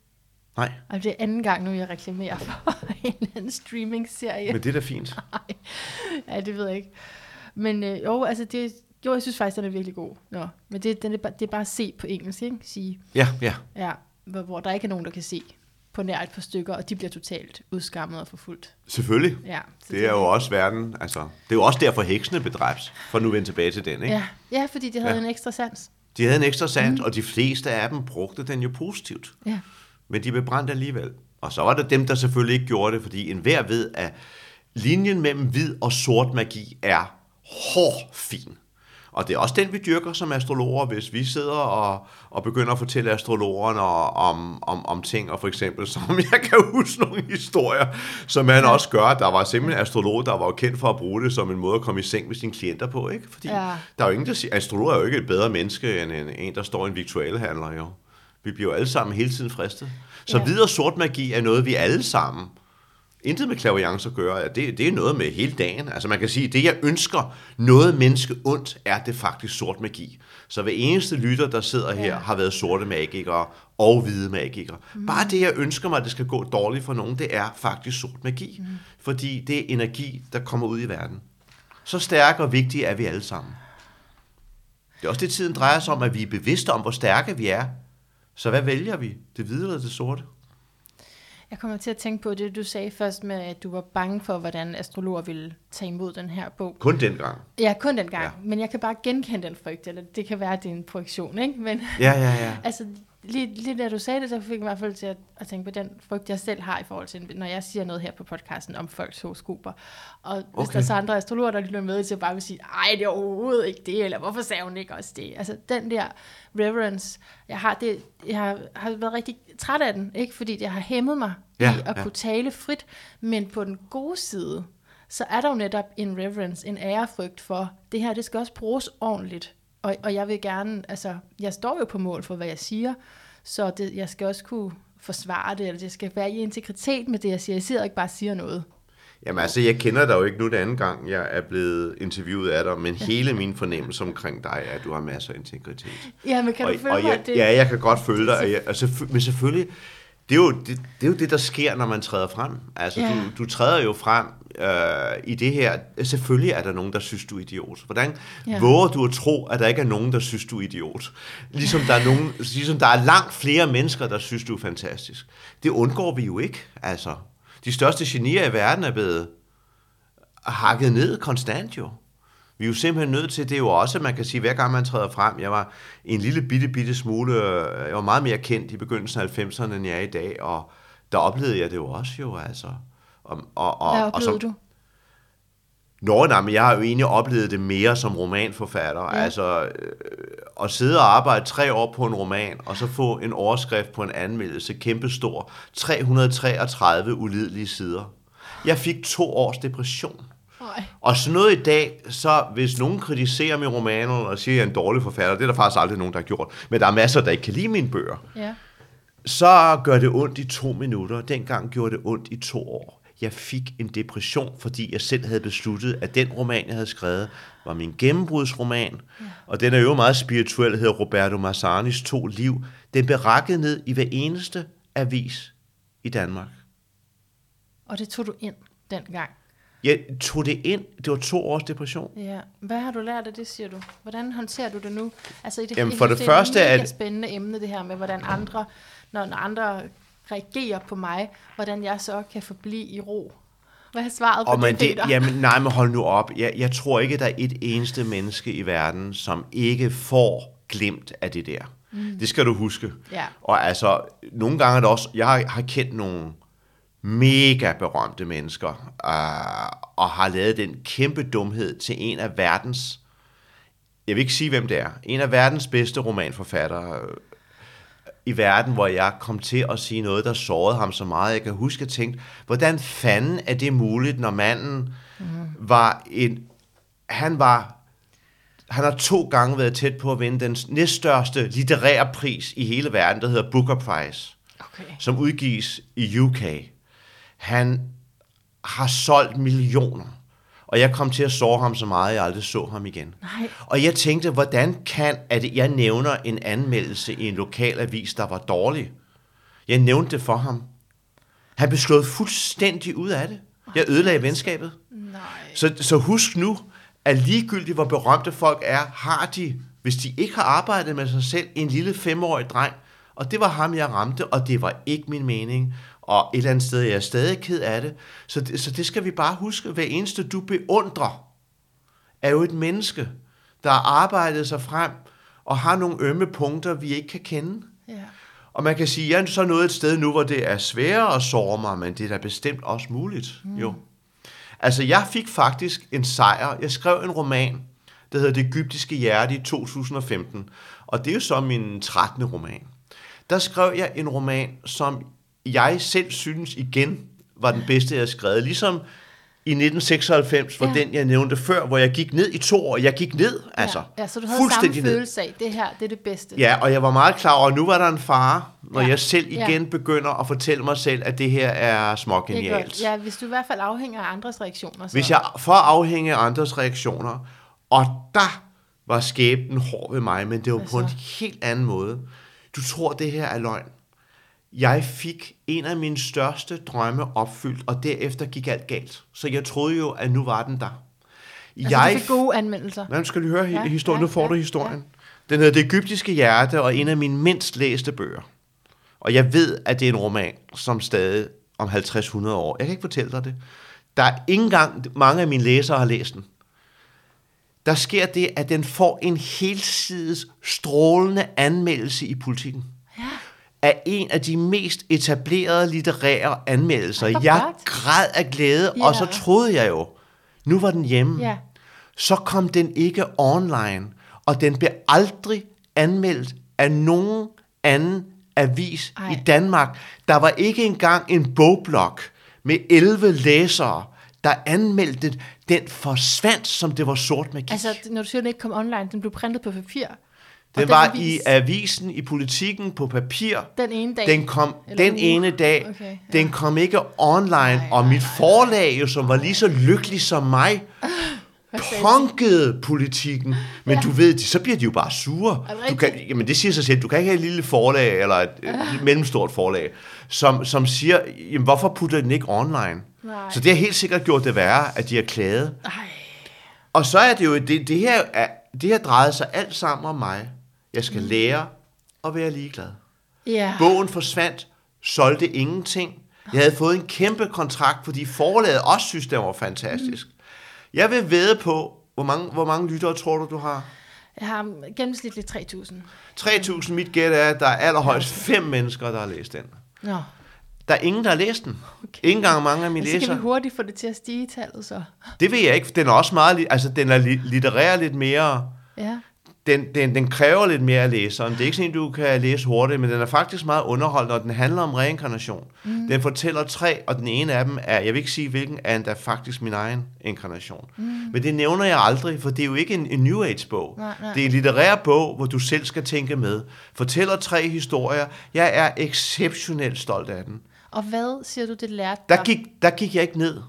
Nej, Og det er anden gang nu, jeg reklamerer for en eller anden streaming-serie. men det er da fint. Nej, ja, det ved jeg ikke. Men øh, jo, altså det, jo, jeg synes faktisk, den er virkelig god. Nå, men det, den er, bare- det er bare at se på engelsk, ikke? Sige, Ja, ja. ja, hvor, hvor der ikke er nogen, der kan se på nær et par stykker, og de bliver totalt udskammet og forfulgt. Selvfølgelig. Ja, så Det er jo også verden, altså, det er jo også derfor heksene bedræbs, for nu vende tilbage til den, ikke? Ja, ja fordi de havde ja. en ekstra sans. De havde en ekstra sans, mm. og de fleste af dem brugte den jo positivt. Ja. Men de blev brændt alligevel. Og så var der dem, der selvfølgelig ikke gjorde det, fordi enhver ved, at linjen mellem hvid og sort magi er hård fin. Og det er også den, vi dyrker som astrologer, hvis vi sidder og, og begynder at fortælle astrologerne om, om, om ting, og for eksempel, som jeg kan huske nogle historier, som man også gør. Der var simpelthen astrologer, der var kendt for at bruge det som en måde at komme i seng med sine klienter på, ikke? Fordi Ja. der er jo ingen, der siger, astrolog er jo ikke et bedre menneske, end en, en der står i en viktualhandler, jo. Vi bliver jo alle sammen hele tiden fristet. Så Ja. hvid og sort magi er noget, vi alle sammen, intet med klaverjance at gøre, det, det er noget med hele dagen. Altså man kan sige, det jeg ønsker noget menneske ondt, er det faktisk sort magi. Så hver eneste lytter, der sidder her, Ja. har været sorte magikere og hvide magikere. Mm. Bare det, jeg ønsker mig, at det skal gå dårligt for nogen, det er faktisk sort magi. Mm. Fordi det er energi, der kommer ud i verden. Så stærke og vigtige er vi alle sammen. Det er også det, tiden drejer sig om, at vi er bevidste om, hvor stærke vi er. Så hvad vælger vi? Det hvide eller det sorte? Jeg kommer til at tænke på det, du sagde først med, at du var bange for, hvordan astrologer ville tage imod den her bog. Kun dengang. Ja, kun den gang. Ja. Ja. Men jeg kan bare genkende den frygt, eller det kan være, at det er en projektion, ikke? Men Ja, ja, ja. altså, lige, lige da du sagde det, så fik jeg i hvert fald til at, at tænke på den frygt, jeg selv har i forhold til, når jeg siger noget her på podcasten om folks horoskoper. Og hvis Okay. der er så andre astrologer, der lytter med, så bare vil sige, ej, det er overhovedet ikke det, eller hvorfor sagde hun ikke også det? Altså, den der reverence, jeg har, det, jeg har, har været rigtig træt af den, ikke? Fordi det har hæmmet mig Ja, i at ja. kunne tale frit, men på den gode side, så er der jo netop en reverence, en ærefrygt for, det her, det skal også bruges ordentligt. Og, og jeg vil gerne, altså, jeg står jo på mål for, hvad jeg siger, så det, jeg skal også kunne forsvare det, eller det skal være i integritet med det, jeg siger. Jeg sidder ikke bare og siger noget. Jamen altså, jeg kender dig jo ikke nu det anden gang, jeg er blevet interviewet af dig, men hele min fornemmelse omkring dig er, at du har masser af integritet. Ja, men kan og, du følge og mig? jeg, det, Ja, jeg kan godt følge dig. Og jeg, altså, men selvfølgelig, det er, jo, det, det er jo det, der sker, når man træder frem. Altså, Ja. du, du træder jo frem øh, i det her. Selvfølgelig er der nogen, der synes, du er idiot. Hvordan ja. Våger du at tro, at der ikke er nogen, der synes, du er idiot? Ligesom der, er nogen, ligesom der er langt flere mennesker, der synes, du er fantastisk. Det undgår vi jo ikke. Altså, de største genier i verden er blevet hakket ned konstant jo. Vi er jo simpelthen nødt til, det er jo også, man kan sige, hver gang man træder frem, jeg var en lille bitte, bitte smule, øh, jeg var meget mere kendt i begyndelsen af 90'erne, end jeg er i dag, og der oplevede jeg det jo også jo, altså. Og, og, og, Hvad og oplevede som, du? Nå, nej, men jeg har jo egentlig oplevet det mere som romanforfatter. Ja. Altså, øh, at sidde og arbejde tre år på en roman, og så få en overskrift på en anmeldelse, kæmpestor, 333 ulidelige sider. Jeg fik to års depression. Nej. Og sådan noget i dag, så hvis nogen kritiserer min roman, og siger, at jeg er en dårlig forfatter, det er der faktisk aldrig nogen, der har gjort, men der er masser, der ikke kan lide mine bøger, Ja. så gør det ondt i to minutter. Dengang gjorde det ondt i to år. Jeg fik en depression, fordi jeg selv havde besluttet, at den roman, jeg havde skrevet, var min gennembrudsroman. Ja. Og den er jo meget spirituel, hedder Roberto Massanis To Liv. Den blev rakket ned i hver eneste avis i Danmark. Og det tog du ind dengang. Jeg tog det ind. Det var to års depression. Ja. Hvad har du lært af det, siger du? Hvordan håndterer du det nu? Altså, i det, Jamen, for det det er første et er det- spændende emne, det her med, hvordan andre, når andre reagerer på mig, hvordan jeg så kan forblive i ro. Hvad er svaret på Og man, det, det, Peter? jamen, nej, men hold nu op. Jeg, jeg tror ikke, der er et eneste menneske i verden, som ikke får glemt af det der. Mm. Det skal du huske. Ja. Og altså, nogle gange er det også, jeg har, har kendt nogle mega berømte mennesker, øh, og har lavet den kæmpe dumhed til en af verdens, jeg vil ikke sige, hvem det er, en af verdens bedste romanforfattere i verden, hvor jeg kom til at sige noget, der sårede ham så meget. Jeg kan huske, at jeg tænkte, hvordan fanden er det muligt, når manden mm. var en... Han var... Han har to gange været tæt på at vinde den næststørste litterære pris i hele verden, der hedder Booker Prize, Okay. som udgives i UK. Han har solgt millioner, og jeg kom til at såre ham så meget, at jeg aldrig så ham igen. Nej. Og jeg tænkte, hvordan kan, at jeg nævner en anmeldelse i en lokal avis, der var dårlig? Jeg nævnte det for ham. Han blev slået fuldstændig ud af det. Jeg ødelagde venskabet. Nej. Så, så husk nu, at ligegyldigt hvor berømte folk er, har de, hvis de ikke har arbejdet med sig selv, en lille femårig dreng. Og det var ham, jeg ramte, og det var ikke min mening. Og et eller andet sted er jeg stadig ked af det. Så, det. så det skal vi bare huske. Hver eneste du beundrer, er jo et menneske, der har arbejdet sig frem, og har nogle ømme punkter, vi ikke kan kende. Ja. Og man kan sige, at jeg er så nået et sted nu, hvor det er sværere at såre mig, men det er da bestemt også muligt. Mm. Jo. Altså, jeg fik faktisk en sejr. Jeg skrev en roman, der hedder Det Egyptiske Hjerte i 2015. Og det er jo så min 13. roman. Der skrev jeg en roman, som jeg selv synes igen var den bedste, jeg har skrevet. Ligesom i 1996 var Ja. den, jeg nævnte før, hvor jeg gik ned i to år. Jeg gik ned, altså. ja. ja, så du havde samme følelse af, det her, det er det bedste. Ja, og jeg var meget klar over, at nu var der en fare, når Ja. jeg selv Ja. igen begynder at fortælle mig selv, at det her er smågenialt. Ja, hvis du i hvert fald afhænger af andres reaktioner. Så. Hvis jeg for afhænge af andres reaktioner, og der var skæbnen hård ved mig, men det var Hvad på en helt anden måde. Du tror, det her er løgn. Jeg fik en af mine største drømme opfyldt, og derefter gik alt galt. Så jeg troede jo, at nu var den der. altså, du fik gode anmeldelser. Hvordan skal du høre Ja, ja, historien? ja, nu får ja, du historien. Den hedder Det Egyptiske Hjerte, og en af mine mindst læste bøger. Og jeg ved, at det er en roman, som stadig om 50-100 år. Jeg kan ikke fortælle dig det. Der er ikke engang mange af mine læsere har læst den. Der sker det, at den får en helsides strålende anmeldelse i politikken. Af en af de mest etablerede litterære anmeldelser. Jeg græd af glæde, Ja. og så troede jeg jo, nu var den hjemme Ja. så kom den ikke online, og den blev aldrig anmeldt af nogen anden avis Ej. I Danmark. Der var ikke engang en bogblog med 11 læsere, der anmeldte den. Den forsvandt, som det var sort magi. Altså, når du siger, at den ikke kom online, den blev printet på papir. Den var avis- i avisen, i politikken, på papir. Den ene dag. Den kom Eller den uge. ene dag. Okay, ja. Den kom ikke online, Nej, og mit forlag, jo, som var lige så lykkelig som mig, punkede politikken. Men ja. du ved, så bliver de jo bare sure. Det Du kan, jamen det siger sig selv. Du kan ikke have et lille forlag, eller et, et mellemstort forlag, som, som siger, jamen, hvorfor putter den ikke online? Nej. Så det har helt sikkert gjort det værre, at de har klaget. Ej, Og så er det jo, det, det, her, er, det her drejer sig alt sammen om mig. Jeg skal lære at være ligeglad. ja. Bogen forsvandt, solgte ingenting. Jeg havde fået en kæmpe kontrakt, fordi forlaget også synes, det var fantastisk. Jeg vil ved på, hvor mange, hvor mange lyttere tror du, du har? Jeg har gennemsnitligt 3.000. 3.000, mit gæt er, at der er allerhøjst fem mennesker, der har læst den. Nå, Der er ingen, der har læst den. Okay. Ikke engang mange af mine så kan vi læsere. hurtigt få det til at stige tallet så. Det ved jeg ikke, den er også meget, altså den er li- litterær lidt mere, Ja. Den, den, den kræver lidt mere af læseren. Det er ikke sådan, du kan læse hurtigt, men den er faktisk meget underholdende, og den handler om reinkarnation. Mm. Den fortæller tre, og den ene af dem er, jeg vil ikke sige, hvilken er endda faktisk min egen inkarnation. Mm. Men det nævner jeg aldrig, for det er jo ikke en, en New Age-bog. Nej, nej. Det er en litterær bog, hvor du selv skal tænke med. Fortæller tre historier. Jeg er exceptionelt stolt af den. Og hvad siger du, det lærte Der dig? gik, der gik jeg ikke ned.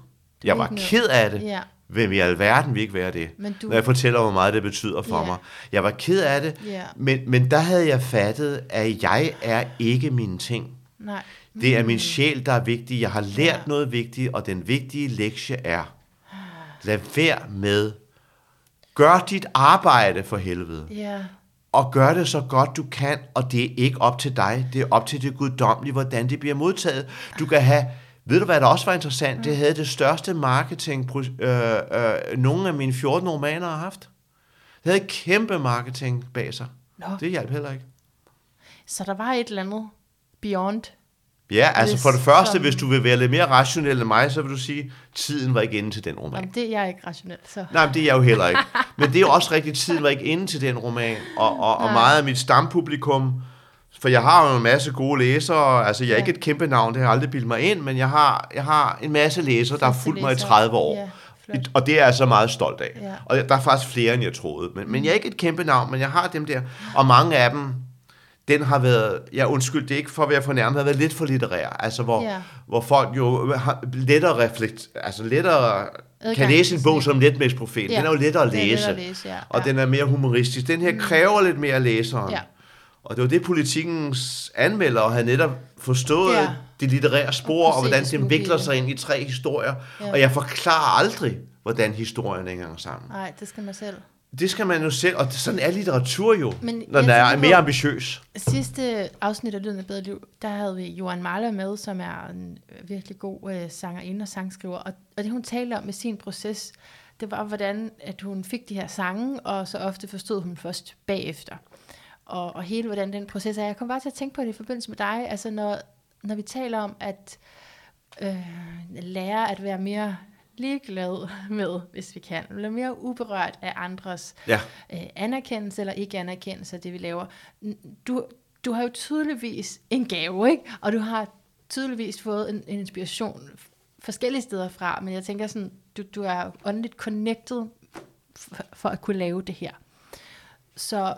Jeg gik var ned. ked af det. Ja. Hvem i alverden vil ikke være det? Men du- Når jeg fortæller, hvor meget det betyder for Ja. mig. Jeg var ked af det, Ja. men, men der havde jeg fattet, at jeg er ikke mine ting. Mm. Nej. Det er min sjæl, der er vigtig. Jeg har lært ja. noget vigtigt, og den vigtige lektie er, lad være med, gør dit arbejde for helvede, Ja. og gør det så godt du kan, og det er ikke op til dig, det er op til det guddommelige, hvordan det bliver modtaget. Du kan have, ved du hvad der også var interessant, det havde det største marketing, øh, øh, nogle af mine 14 romaner har haft. Det havde kæmpe marketing bag sig. Nå. Det hjalp heller ikke. Så der var et eller andet beyond. Ja, altså Hvis for det første, som- hvis du vil være lidt mere rationel end mig, så vil du sige, tiden var ikke inde til den roman. Jamen, det er jeg ikke rationel, så... Nej, men det er jeg jo heller ikke. Men det er jo også rigtigt, tiden var ikke inde til den roman. Og, og, og meget af mit stampublikum, for jeg har jo en masse gode læsere, altså jeg er Ja. ikke et kæmpe navn, det har jeg aldrig bildet mig ind, men jeg har, jeg har en masse læsere, der har fulgt mig i læsere. 30 år. Ja, flot. Og det er jeg altså meget stolt af. Ja. Og der er faktisk flere, end jeg troede. Men, men jeg er ikke et kæmpe navn, men jeg har dem der. Og mange af dem, den har været, ja undskyld, det er ikke for at være fornærmet, har været lidt for litterær. Altså hvor, Ja. hvor folk jo har lettere reflekt, altså lettere kan Adgang læse en bog som letmælksprofet. Ja. Den er jo lettere at læse. lettere at læse, ja. Og Ja. den er mere humoristisk. Den her kræver lidt mere læseren. Ja. Og det var det, politikens anmeldere havde netop forstået Ja. det litterære spor, Og og, hvordan det vikler sig ind i tre historier. Ja. Og jeg forklarer aldrig, hvordan historien hænger sammen. Nej, det skal man selv. Det skal man jo selv, og sådan er litteratur jo, Men når den er mere ambitiøs. Sidste afsnit af Lyden af Bedre Liv, der havde vi Johan Mahler med, som er en virkelig god øh, sangerinde og sangskriver. Og, og det hun talte om med sin proces, det var hvordan, at hun fik de her sange, og så ofte forstod hun først bagefter. Og, og hele hvordan den proces er. Jeg kom bare til at tænke på det i forbindelse med dig, altså når, når vi taler om at øh, lære at være mere ligeglad med, hvis vi kan, eller mere uberørt af andres Ja. øh, anerkendelse eller ikke anerkendelse af det, vi laver. Du, du har jo tydeligvis en gave, ikke? Og du har tydeligvis fået en, en inspiration forskellige steder fra, men jeg tænker sådan, du, du er åndeligt connected for, for at kunne lave det her. Så,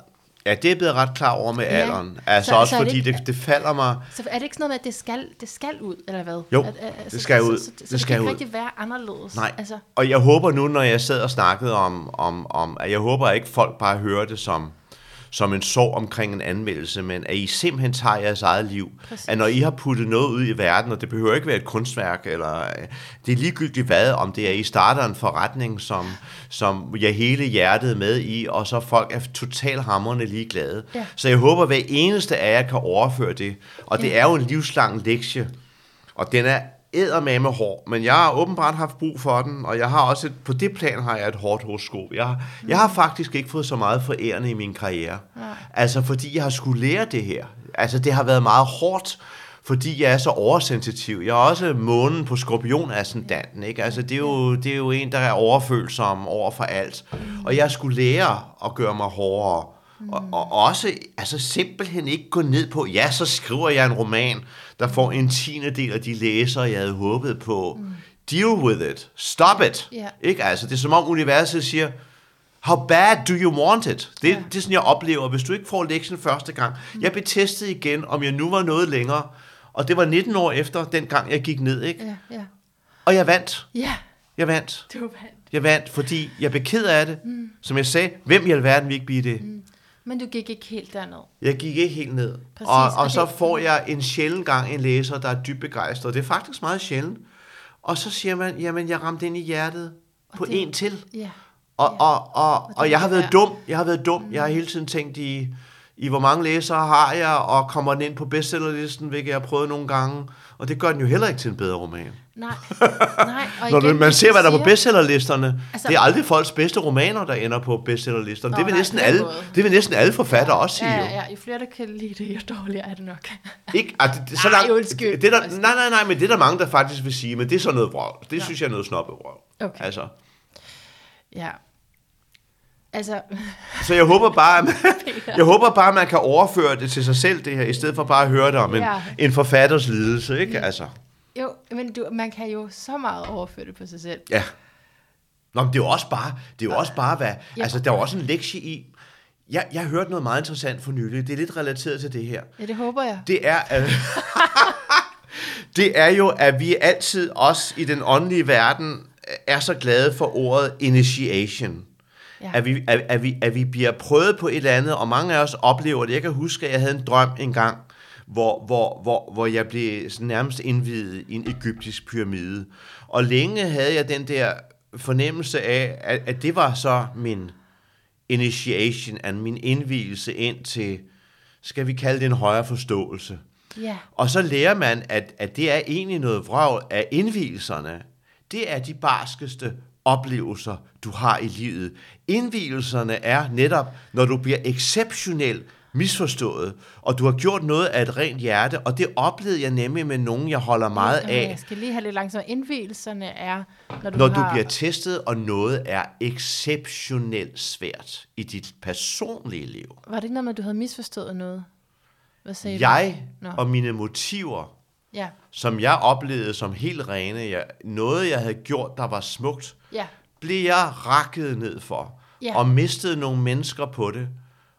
Ja, det er blevet ret klar over med Ja. alderen. Altså Så- også så er det fordi ikke- det, det falder mig... så er det ikke sådan noget med, at det skal, det skal ud, eller hvad? Jo, at, at, det skal ud. Så, så, så, Det så skal det kan ud. ikke rigtig være anderledes. Nej. Altså, Og jeg håber nu, når jeg sad og snakkede om, om, om at jeg håber at ikke folk bare hører det som, som en sorg omkring en anmeldelse, men at I simpelthen tager jeres eget liv. Præcis. At når I har puttet noget ud i verden, og det behøver ikke være et kunstværk, eller øh, det er ligegyldigt hvad, om det er, I starter en forretning, som, som jeg hele hjertet med i, og så folk er totalt hamrende ligeglade. Ja. Så jeg håber, at hver eneste af jer kan overføre det. Og det Ja. er jo en livslang lektie, og den er eddermame hård, men jeg har åbenbart haft brug for den, og jeg har også et, på det plan har jeg et hårdt horoskop. Jeg, jeg har faktisk ikke fået så meget forærende i min karriere. Altså fordi jeg har skulle lære det her. Altså det har været meget hårdt, fordi jeg er så oversensitiv. Jeg er også månen på skorpionascendanten, ikke? Altså det er, jo, det er jo en, der er overfølsom over for alt. Og jeg skulle lære at gøre mig hårdere. Og, og også altså simpelthen ikke gå ned på, ja, så skriver jeg en roman, der får en tiende del af de læsere, jeg havde håbet på. Deal with it. Stop it. Ja. Ikke? Altså, det er som om universet siger, How bad do you want it? Det, Ja. ja. det er sådan, jeg oplever. Hvis du ikke får lektien første gang. Jeg blev testet igen, om jeg nu var noget længere. Og det var 19 år efter, den gang jeg gik ned. Ikke? ja, ja. Og jeg vandt. Ja, Jeg vandt. du vandt. Jeg vandt, fordi jeg blev ked af det. Mm. Som jeg sagde, hvem i alverden vil ikke blive det? Mm. Men du gik ikke helt derned. Jeg gik ikke helt ned. Præcis, og, og og så får jeg en sjælden gang en læser, der er dybt begejstret. Det er faktisk meget sjældent. Og så siger man, jamen jeg ramte ind i hjertet på det- en til. Ja. Og, Ja. og, og, det og jeg har været være. dum. Jeg har været dum. Jeg har hele tiden tænkt i, i hvor mange læsere har jeg, og kommer den ind på bestsellerlisten, hvilket jeg har prøvet nogle gange. Og det gør den jo heller ikke til en bedre roman. Nej, nej. Og Når igen, man ser, hvad der er på bestsellerlisterne, Altså- det er aldrig folks bedste romaner, der ender på bestsellerlisterne. Nå, det vil nej, næsten alle, det vil næsten alle forfattere også sige Ja, jo. ja, ja. Jo flere, der kan lide det, jo dårligere er det nok. Ikke, altså, det, så Nej, langt, undskyld. det er der, nej, nej, nej, men det er der mange, der faktisk vil sige, men det er sådan noget vrøvl. Det synes jeg er noget snoppevrøv. Okay. Altså, Ja. Altså, så jeg håber bare, at man, jeg håber bare, at man kan overføre det til sig selv, det her, i stedet for bare at høre det om en, Ja. en forfatters lidelse, ikke? Altså, jo, men du, man kan jo så meget overføre det på sig selv. ja. Nå, men det er jo også bare, det er jo også bare, hvad, Ja. altså, der er også en lektie i, jeg, jeg har hørt noget meget interessant for nylig, det er lidt relateret til det her. Ja, det håber jeg. det er, at, det er jo, at vi altid, også i den åndelige verden, er så glade for ordet initiation. Ja. At, vi, at, at, vi, at vi bliver prøvet på et eller andet, og mange af os oplever det. Jeg kan huske, at jeg havde en drøm engang, hvor, hvor, hvor, hvor jeg blev sådan nærmest indvidet i en egyptisk pyramide. Og længe havde jeg den der fornemmelse af, at, at det var så min initiation, and min indvielse ind til, skal vi kalde det en højere forståelse. Ja. Og så lærer man, at, at det er egentlig noget vrag af indvielserne. Det er de barskeste oplevelser, du har i livet. Indvielserne er netop, når du bliver exceptionelt misforstået, og du har gjort noget af et rent hjerte, og det oplevede jeg nemlig med nogen, jeg holder meget af. Jeg skal lige have lidt langsomt. Indvielserne er, når du Når har... du bliver testet, og noget er exceptionelt svært i dit personlige liv. Var det ikke noget med, at du havde misforstået noget? Hvad sagde du? Jeg Nå. og mine motiver, Ja, som jeg oplevede som helt rene, jeg, noget jeg havde gjort, der var smukt, ja. blev jeg rakket ned for, Ja. og mistede nogle mennesker på det,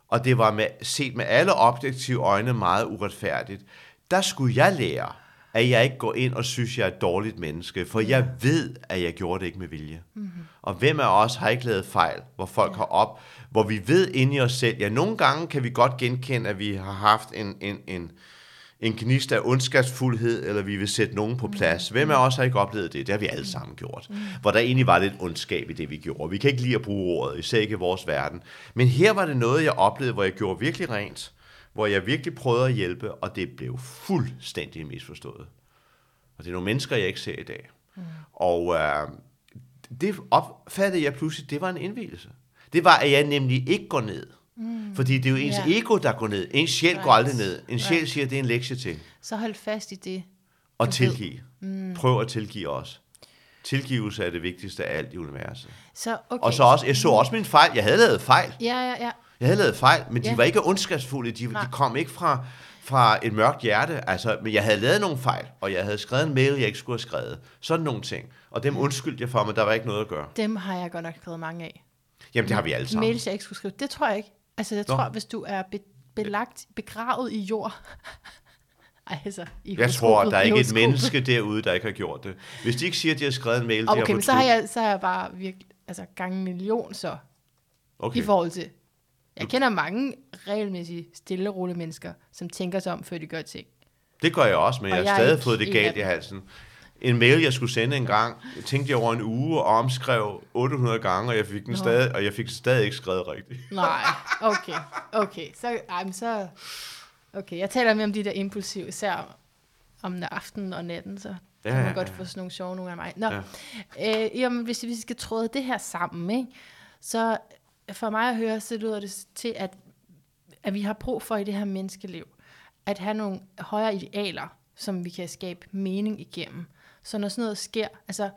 og det var med, set med alle objektive øjne meget uretfærdigt. Der skulle jeg lære, at jeg ikke går ind og synes, jeg er et dårligt menneske, for jeg ved, at jeg gjorde det ikke med vilje. Mm-hmm. Og hvem af os har ikke lavet fejl, hvor folk ja. har op, hvor vi ved inde i os selv, ja, nogle gange kan vi godt genkende, at vi har haft en, en, en, en gnist af ondskabsfuldhed, eller vi vil sætte nogen på plads. Hvem af os har ikke oplevet det? Det har vi alle sammen gjort. Hvor der egentlig var lidt ondskab i det, vi gjorde. Vi kan ikke lide at bruge ordet, især ikke i vores verden. Men her var det noget, jeg oplevede, hvor jeg gjorde virkelig rent. Hvor jeg virkelig prøvede at hjælpe, og det blev fuldstændig misforstået. Og det er nogle mennesker, jeg ikke ser i dag. Mm. Og øh, det opfattede jeg pludselig, det var en indvielse. Det var, at jeg nemlig ikke går ned. Mm. Fordi det er jo ens Ja. ego, der går ned. En sjæl right. går Right. aldrig ned. En sjæl siger, at det er en lektie til. Så hold fast i det. Og tilgive. Mm. Prøv at tilgive os. Tilgivelse er det vigtigste af alt i universet. Så, okay. Og så også, jeg så også min fejl. Jeg havde lavet fejl. Ja, ja, ja. Jeg havde lavet fejl, men de Ja. var ikke ondskabsfulde. De, de kom ikke fra, fra et mørkt hjerte. Altså, men jeg havde lavet nogle fejl, og jeg havde skrevet en mail, jeg ikke skulle have skrevet. Sådan nogle ting. Og dem undskyldte jeg for, men der var ikke noget at gøre. Dem har jeg godt nok skrevet mange af. Jamen, det har vi alle sammen. Mails, jeg ikke skulle skrive. Det tror jeg ikke. Altså, jeg Nå. tror, hvis du er be- belagt, begravet i jord... Altså, i Jeg tror, der er ikke et menneske derude, der ikke har gjort det. Hvis de ikke siger, at de har skrevet en mail, de Okay, har men så har, jeg, så har jeg bare virkelig, altså gange en million så, okay. I forhold til... Jeg kender mange regelmæssigt stille rolige mennesker, som tænker sig om, før de gør ting. Det gør jeg også, men Og jeg jeg har stadig fået det galt i halsen. En mail, jeg skulle sende en gang, jeg tænkte jeg over en uge og omskrev 800 gange, og jeg fik den Nå. stadig, og jeg fik stadig ikke skrevet rigtigt. Nej, okay, okay. Så, ej, så, okay, jeg taler mere om de der impulsive, især om aftenen og natten, så Ja, kan man ja, godt ja. få sådan nogle sjove nogle af mig. Nå, Ja. ja. øh, jamen, hvis vi skal tråde det her sammen, ikke, så for mig at høre, så lyder det til, at, at vi har brug for i det her menneskeliv, at have nogle højere idealer, som vi kan skabe mening igennem. Så når sådan noget sker, altså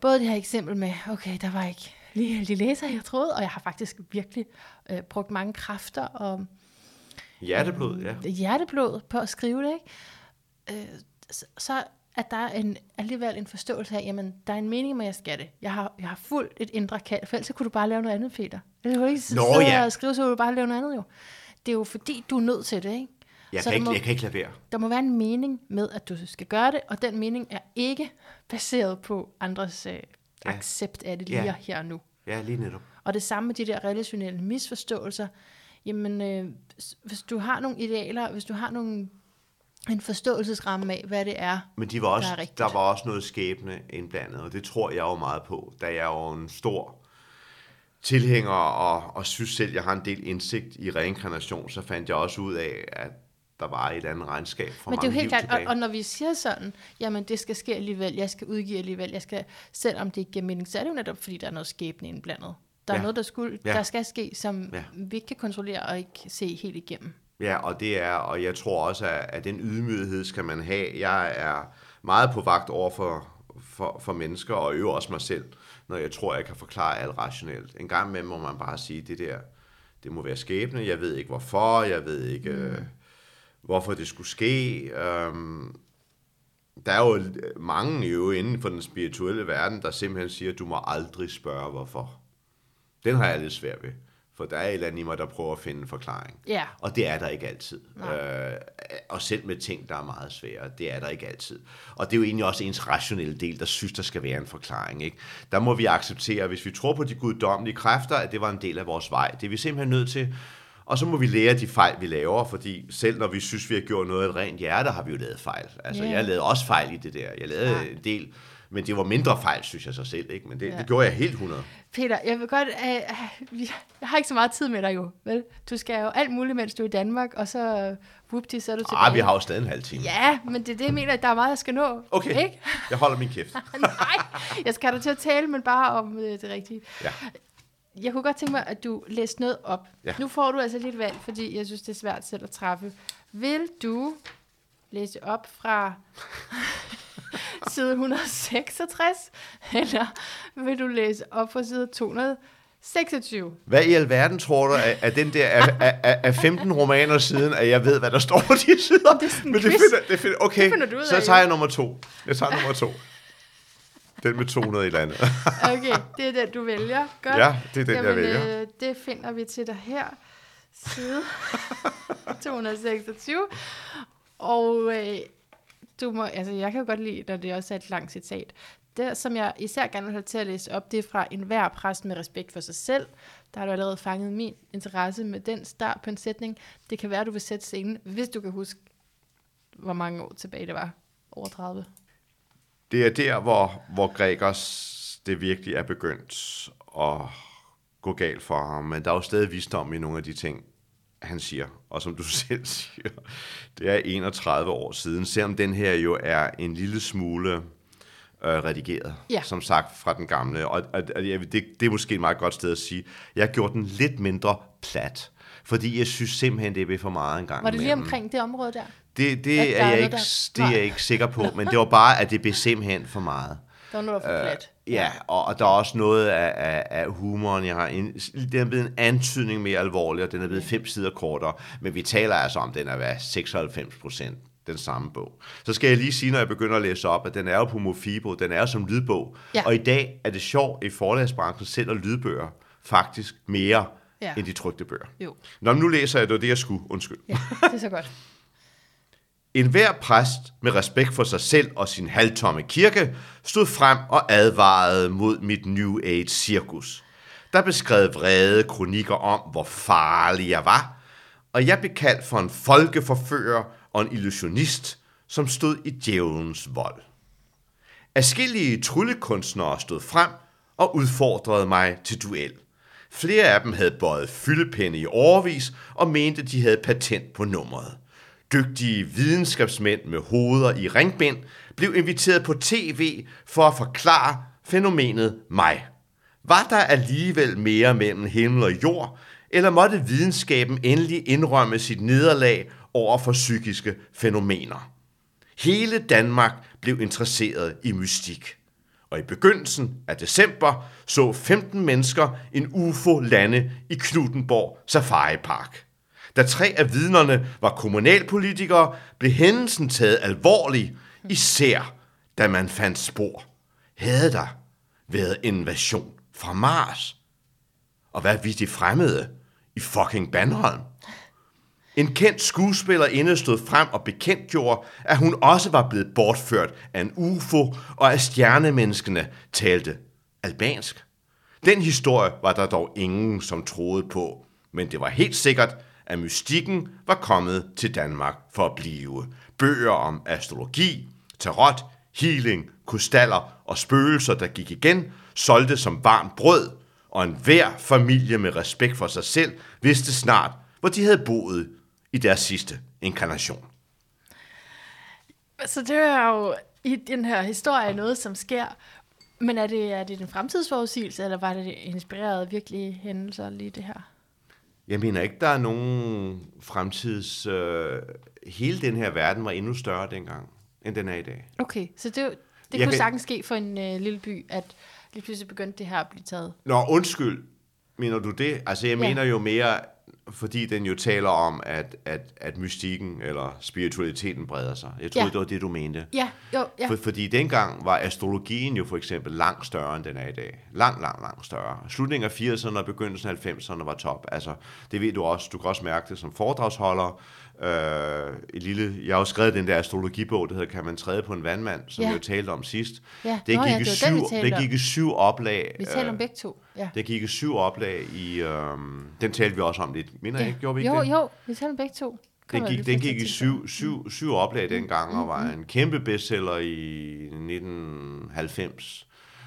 både det her eksempel med, okay, der var ikke lige de læser, jeg troede, og jeg har faktisk virkelig øh, brugt mange kræfter og Hjerteblod, ja. hjerteblod på at skrive det, ikke? Øh, så, at der er en, alligevel en forståelse af, jamen, der er en mening med, at jeg skal det. Jeg har, jeg har fuldt et indre kald, for ellers kunne du bare lave noget andet, Peter. Eller du ikke Nå, ja. og skrive, så kunne du bare lave noget andet, jo. Det er jo fordi, du er nødt til det, ikke? Jeg Så kan, der må- ikke, jeg kan ikke lade være. Der må være en mening med, at du skal gøre det, og den mening er ikke baseret på andres øh, Ja. accept af det Ja. lige her og nu. Ja, lige netop. Og det samme med de der relationelle misforståelser. Jamen, øh, hvis du har nogle idealer, hvis du har nogle, en forståelsesramme af, hvad det er, Men de var også, der der, er rigtigt. der var også noget skæbne indblandet, og det tror jeg jo meget på, da jeg er jo en stor tilhænger og, og synes selv, jeg har en del indsigt i reinkarnation, så fandt jeg også ud af, at der var et andet regnskab for Men det er jo helt klart, og, og når vi siger sådan, jamen det skal ske alligevel, jeg skal udgive alligevel, jeg skal, selvom det ikke giver mening, så er det jo netop, fordi der er noget skæbne indblandet. Der er Ja. noget, der, skulle, Ja. der skal ske, som Ja. vi ikke kan kontrollere og ikke se helt igennem. Ja, og det er, og jeg tror også, at, at den ydmyghed skal man have. Jeg er meget på vagt over for, for, for mennesker, og øver også mig selv, når jeg tror, jeg kan forklare alt rationelt. En gang med må man bare sige, det der, det må være skæbne, jeg ved ikke hvorfor, jeg ved ikke, øh, hvorfor det skulle ske. Øhm, der er jo mange jo inden for den spirituelle verden, der simpelthen siger, at du må aldrig spørge hvorfor. Den har jeg lidt svært ved. For der er et eller andet i mig, der prøver at finde en forklaring. Ja. Og det er der ikke altid. Nej. Øh, og selv med ting, der er meget svære, det er der ikke altid. Og det er jo egentlig også ens rationelle del, der synes, der skal være en forklaring. Ikke? Der må vi acceptere, hvis vi tror på de guddommelige kræfter, at det var en del af vores vej. Det er vi simpelthen nødt til Og så må vi lære de fejl, vi laver, fordi selv når vi synes, vi har gjort noget af et rent hjerte, har vi jo lavet fejl. Altså, Ja. jeg lavede også fejl i det der. Jeg lavede Ja. en del, men det var mindre fejl, synes jeg så selv, ikke? Men det, Ja. det gjorde jeg helt 100. Peter, jeg vil godt... Uh, uh, jeg har ikke så meget tid med dig jo, vel? Du skal jo alt muligt, mens du er i Danmark, og så whoopty, så er du tilbage. Ah, vi har jo stadig en halv time. Ja, men det er det, jeg mener, at der er meget, jeg skal nå. Okay, Ikke? jeg holder min kæft. Nej, jeg skal dig til at tale, men bare om øh, det rigtige. Ja. Jeg kunne godt tænke mig, at du læste noget op. Ja. Nu får du altså lidt valg, fordi jeg synes, det er svært selv at træffe. Vil du læse op fra side 166, eller vil du læse op fra side 226? Hvad i alverden tror du, at, den der er, er, er 15 romaner siden, at jeg ved, hvad der står på de sider? Det er sådan en Men det finder, det finder, okay, Det finder du ud så af, tager jeg nummer to. Jeg tager nummer to. Den med 200 i landet. Okay, det er den, du vælger. Godt. Ja, det er den, jeg Jamen, vælger. Øh, det finder vi til dig her. Side 226. Og øh, du må, altså, jeg kan jo godt lide, når det også er et langt citat. Det, som jeg især gerne vil have til at læse op, det er fra enhver præst med respekt for sig selv. Der har du allerede fanget min interesse med den start på en sætning. Det kan være, du vil sætte scenen, hvis du kan huske, hvor mange år tilbage det var. Over 30. Det er der, hvor, hvor Gregers det virkelig er begyndt at gå galt for ham. Men der er jo stadig visdom i nogle af de ting, han siger. Og som du selv siger, det er 31 år siden. Selvom den her jo er en lille smule øh, redigeret, Ja. som sagt fra den gamle. Og, og, og det, det er måske et meget godt sted at sige. Jeg har gjort den lidt mindre plat. Fordi jeg synes simpelthen, det er ved for meget en gang Var det lige omkring det område der? Det, At det, der er, jeg ikke, der- det er jeg ikke sikker på, men det var bare, at det blev simpelthen for meget. Der var noget, der var for plat. Ja, og, og der er også noget af, af, af humoren, jeg har. En, den er blevet en antydning mere alvorlig, og den er blevet fem sider kortere. Men vi taler altså om, den er hvad, 96 procent den samme bog. Så skal jeg lige sige, når jeg begynder at læse op, at den er jo på Mofibo, den er jo som lydbog. Ja. Og i dag er det sjovt i forlagsbranchen sælger lydbøger faktisk mere Ja. end de trygte bøger. Jo. Nå, men nu læser jeg, det var det, jeg skulle. Undskyld. Ja, det er så godt. En hver præst med respekt for sig selv og sin halvtomme kirke stod frem og advarede mod mit New Age-cirkus. Der beskrev vrede kronikker om, hvor farlig jeg var, og jeg blev kaldt for en folkeforfører og en illusionist, som stod i djævelens vold. Afskillige tryllekunstnere stod frem og udfordrede mig til duel. Flere af dem havde bøjet fyldepenne i overvis og mente, de havde patent på nummeret. Dygtige videnskabsmænd med hoveder i ringbind blev inviteret på tv for at forklare fænomenet mig. Var der alligevel mere mellem himmel og jord, eller måtte videnskaben endelig indrømme sit nederlag over for psykiske fænomener? Hele Danmark blev interesseret i mystik. Og i begyndelsen af december så 15 mennesker en UFO lande i Knuttenborg Safari Park. Da tre af vidnerne var kommunalpolitikere, blev hændelsen taget alvorligt, især da man fandt spor. Havde der været invasion fra Mars? Og hvad vi de fremmede i fucking Bandholm? En kendt skuespillerinde stod frem og bekendtgjorde, at hun også var blevet bortført af en UFO, og at stjernemenneskene talte albansk. Den historie var der dog ingen, som troede på, men det var helt sikkert, at mystikken var kommet til Danmark for at blive. Bøger om astrologi, tarot, healing, krystaller og spøgelser, der gik igen, solgte som varmt brød, og en hver familie med respekt for sig selv vidste snart, hvor de havde boet i deres sidste inkarnation. Så det er jo i den her historie noget, som sker. Men er det, er det en fremtidsforudsigelse, eller var det inspireret virkelige hændelser lige det her? Jeg mener ikke, der er nogen fremtids... Øh, hele den her verden var endnu større dengang, end den er i dag. Okay, så det, det Jeg kunne kan- sagtens ske for en øh, lille by, at lige pludselig begyndte det her at blive taget. Nå, undskyld. Mener du det? Altså, jeg ja. mener jo mere, fordi den jo taler om, at, at, at mystikken eller spiritualiteten breder sig. Jeg troede, Ja. det var det, du mente. Ja, jo, ja. For, fordi dengang var astrologien jo for eksempel langt større, end den er i dag. Lang, lang, lang større. Slutningen af 80'erne og begyndelsen af 90'erne var top. Altså, det ved du også. Du kan også mærke det som foredragsholder. Øh, et lille, jeg har jo skrevet den der astrologibog, der hedder Kan man træde på en vandmand, som Ja. jeg jo talte om sidst. Ja. Det Nå gik, ja, i det syv, det om. gik i syv oplag. Vi taler øh, om begge to. Ja. der gik i syv oplag i, øhm, den talte vi også om lidt Minder jeg ikke? Gjorde vi ikke jo, det? jo, vi talte begge to. Den gik, den gik i syv, syv, syv oplag dengang, og var en kæmpe bestseller i 1990.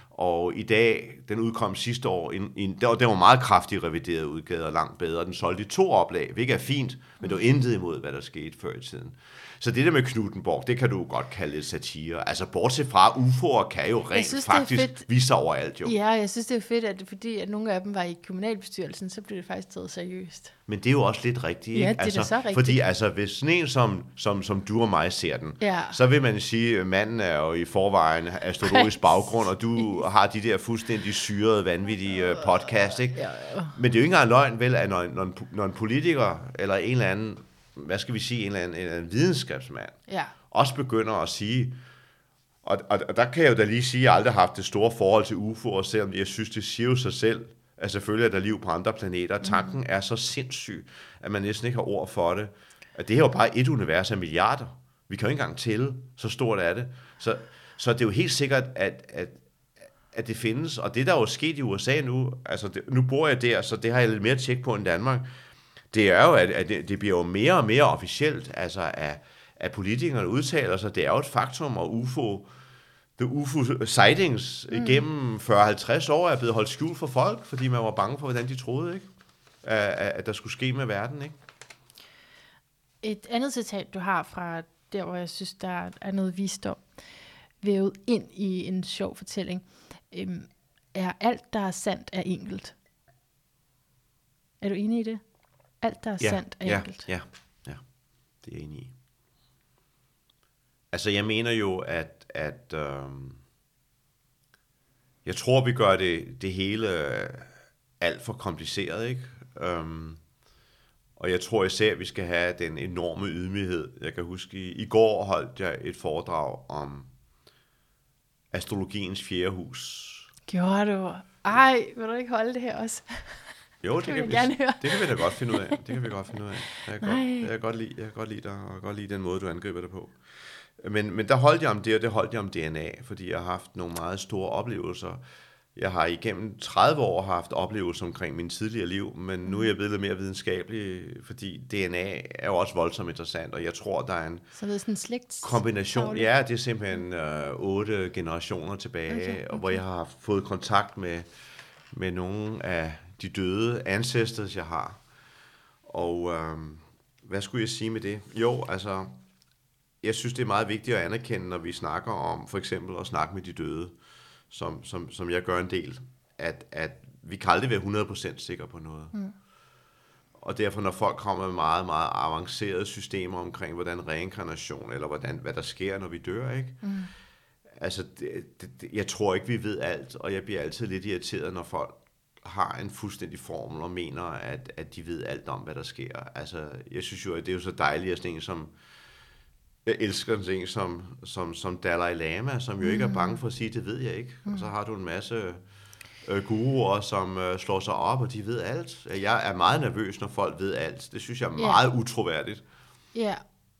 Og i dag, den udkom sidste år, en, en, der, var- den var meget kraftigt revideret udgave og langt bedre. Den solgte i to oplag, hvilket er fint, men det var intet imod, hvad der skete før i tiden. Så det der med Knuttenborg, det kan du godt kalde lidt satire. Altså bortset fra, UFO'er kan jo rent synes, det faktisk fedt. vise sig overalt jo. Ja, jeg synes, det er fedt, at fordi at nogle af dem var i kommunalbestyrelsen, så blev det faktisk taget seriøst. Men det er jo også lidt rigtigt, Ja, ikke? det er da så rigtigt. Fordi altså, hvis sådan en som, som, som du og mig ser den, Ja. så vil man sige, at manden er jo i forvejen astrologisk baggrund, og du har de der fuldstændig syrede, vanvittige øh, podcast, ikke? Ja, ja. Men det er jo ikke engang løgn, vel, at når, når, en, når en politiker, eller en eller anden, hvad skal vi sige, en eller anden, en eller anden videnskabsmand, Ja. også begynder at sige, og, og, og der kan jeg jo da lige sige, at jeg aldrig har haft det store forhold til UFO'er, selvom jeg synes, det siger jo sig selv, at selvfølgelig er der liv på andre planeter. Tanken er så sindssyg, at man næsten ikke har ord for det. At det er jo bare et univers af milliarder. Vi kan jo ikke engang tælle, så stort er det. Så, så det er jo helt sikkert, at, at, at det findes. Og det, der er jo sket i USA nu, altså det, nu bor jeg der, så det har jeg lidt mere tjek på end Danmark, det er jo, at, at det, det bliver jo mere og mere officielt, altså at, at politikerne udtaler sig. Det er jo et faktum, og UFO, the UFO sightings mm. igennem 40-50 år er blevet holdt skjult for folk, fordi man var bange for, hvordan de troede, ikke? At, at, at der skulle ske med verden, ikke? Et andet citat, du har fra der, hvor jeg synes, der er noget visdom, vævet ind i en sjov fortælling, øhm, er alt, der er sandt, er enkelt. Er du enig i det? Alt, der er sandt, er ja, enkelt. ja, ja, det er jeg enig i. Altså, jeg mener jo, at, at øhm, jeg tror, vi gør det, det hele øh, alt for kompliceret, ikke? Øhm, og jeg tror især, at vi skal have den enorme ydmyghed. Jeg kan huske, i, i går holdt jeg et foredrag om astrologiens fjerde hus. Gjorde du? Ej, vil du ikke holde det her også? Jo, det vil kan, vi, gerne høre. det kan vi da godt finde ud af. Det kan vi godt finde ud af. Jeg kan, Nej. godt, jeg kan godt lide, jeg kan godt lide dig, og godt lide den måde, du angriber det på. Men, men der holdt jeg om det, og det holdt jeg om DNA, fordi jeg har haft nogle meget store oplevelser. Jeg har igennem 30 år haft oplevelser omkring min tidligere liv, men nu er jeg blevet lidt mere videnskabelig, fordi DNA er jo også voldsomt interessant, og jeg tror, der er en Så det er sådan slægt... kombination. Ja, det er simpelthen øh, otte generationer tilbage, Okay, okay, okay. hvor jeg har fået kontakt med, med nogle af de døde ancestors, jeg har. Og øh, hvad skulle jeg sige med det? Jo, altså, jeg synes, det er meget vigtigt at anerkende, når vi snakker om for eksempel at snakke med de døde, som, som, som jeg gør en del, at, at vi kan aldrig være 100% sikre på noget. Mm. Og derfor, når folk kommer med meget, meget avancerede systemer omkring, hvordan reinkarnation, eller hvordan, hvad der sker, når vi dør, ikke? Mm. Altså, det, det, jeg tror ikke, vi ved alt, og jeg bliver altid lidt irriteret, når folk har en fuldstændig formel og mener, at, at de ved alt om, hvad der sker. Altså, jeg synes jo, at det er jo så dejligt, at sådan en som, jeg elsker sådan en som, som, som Dalai Lama, som jo ikke er bange for at sige, det ved jeg ikke. Og så har du en masse øh, guruer, som øh, slår sig op, og de ved alt. Jeg er meget nervøs, når folk ved alt. Det synes jeg er Ja. meget utroværdigt. Ja,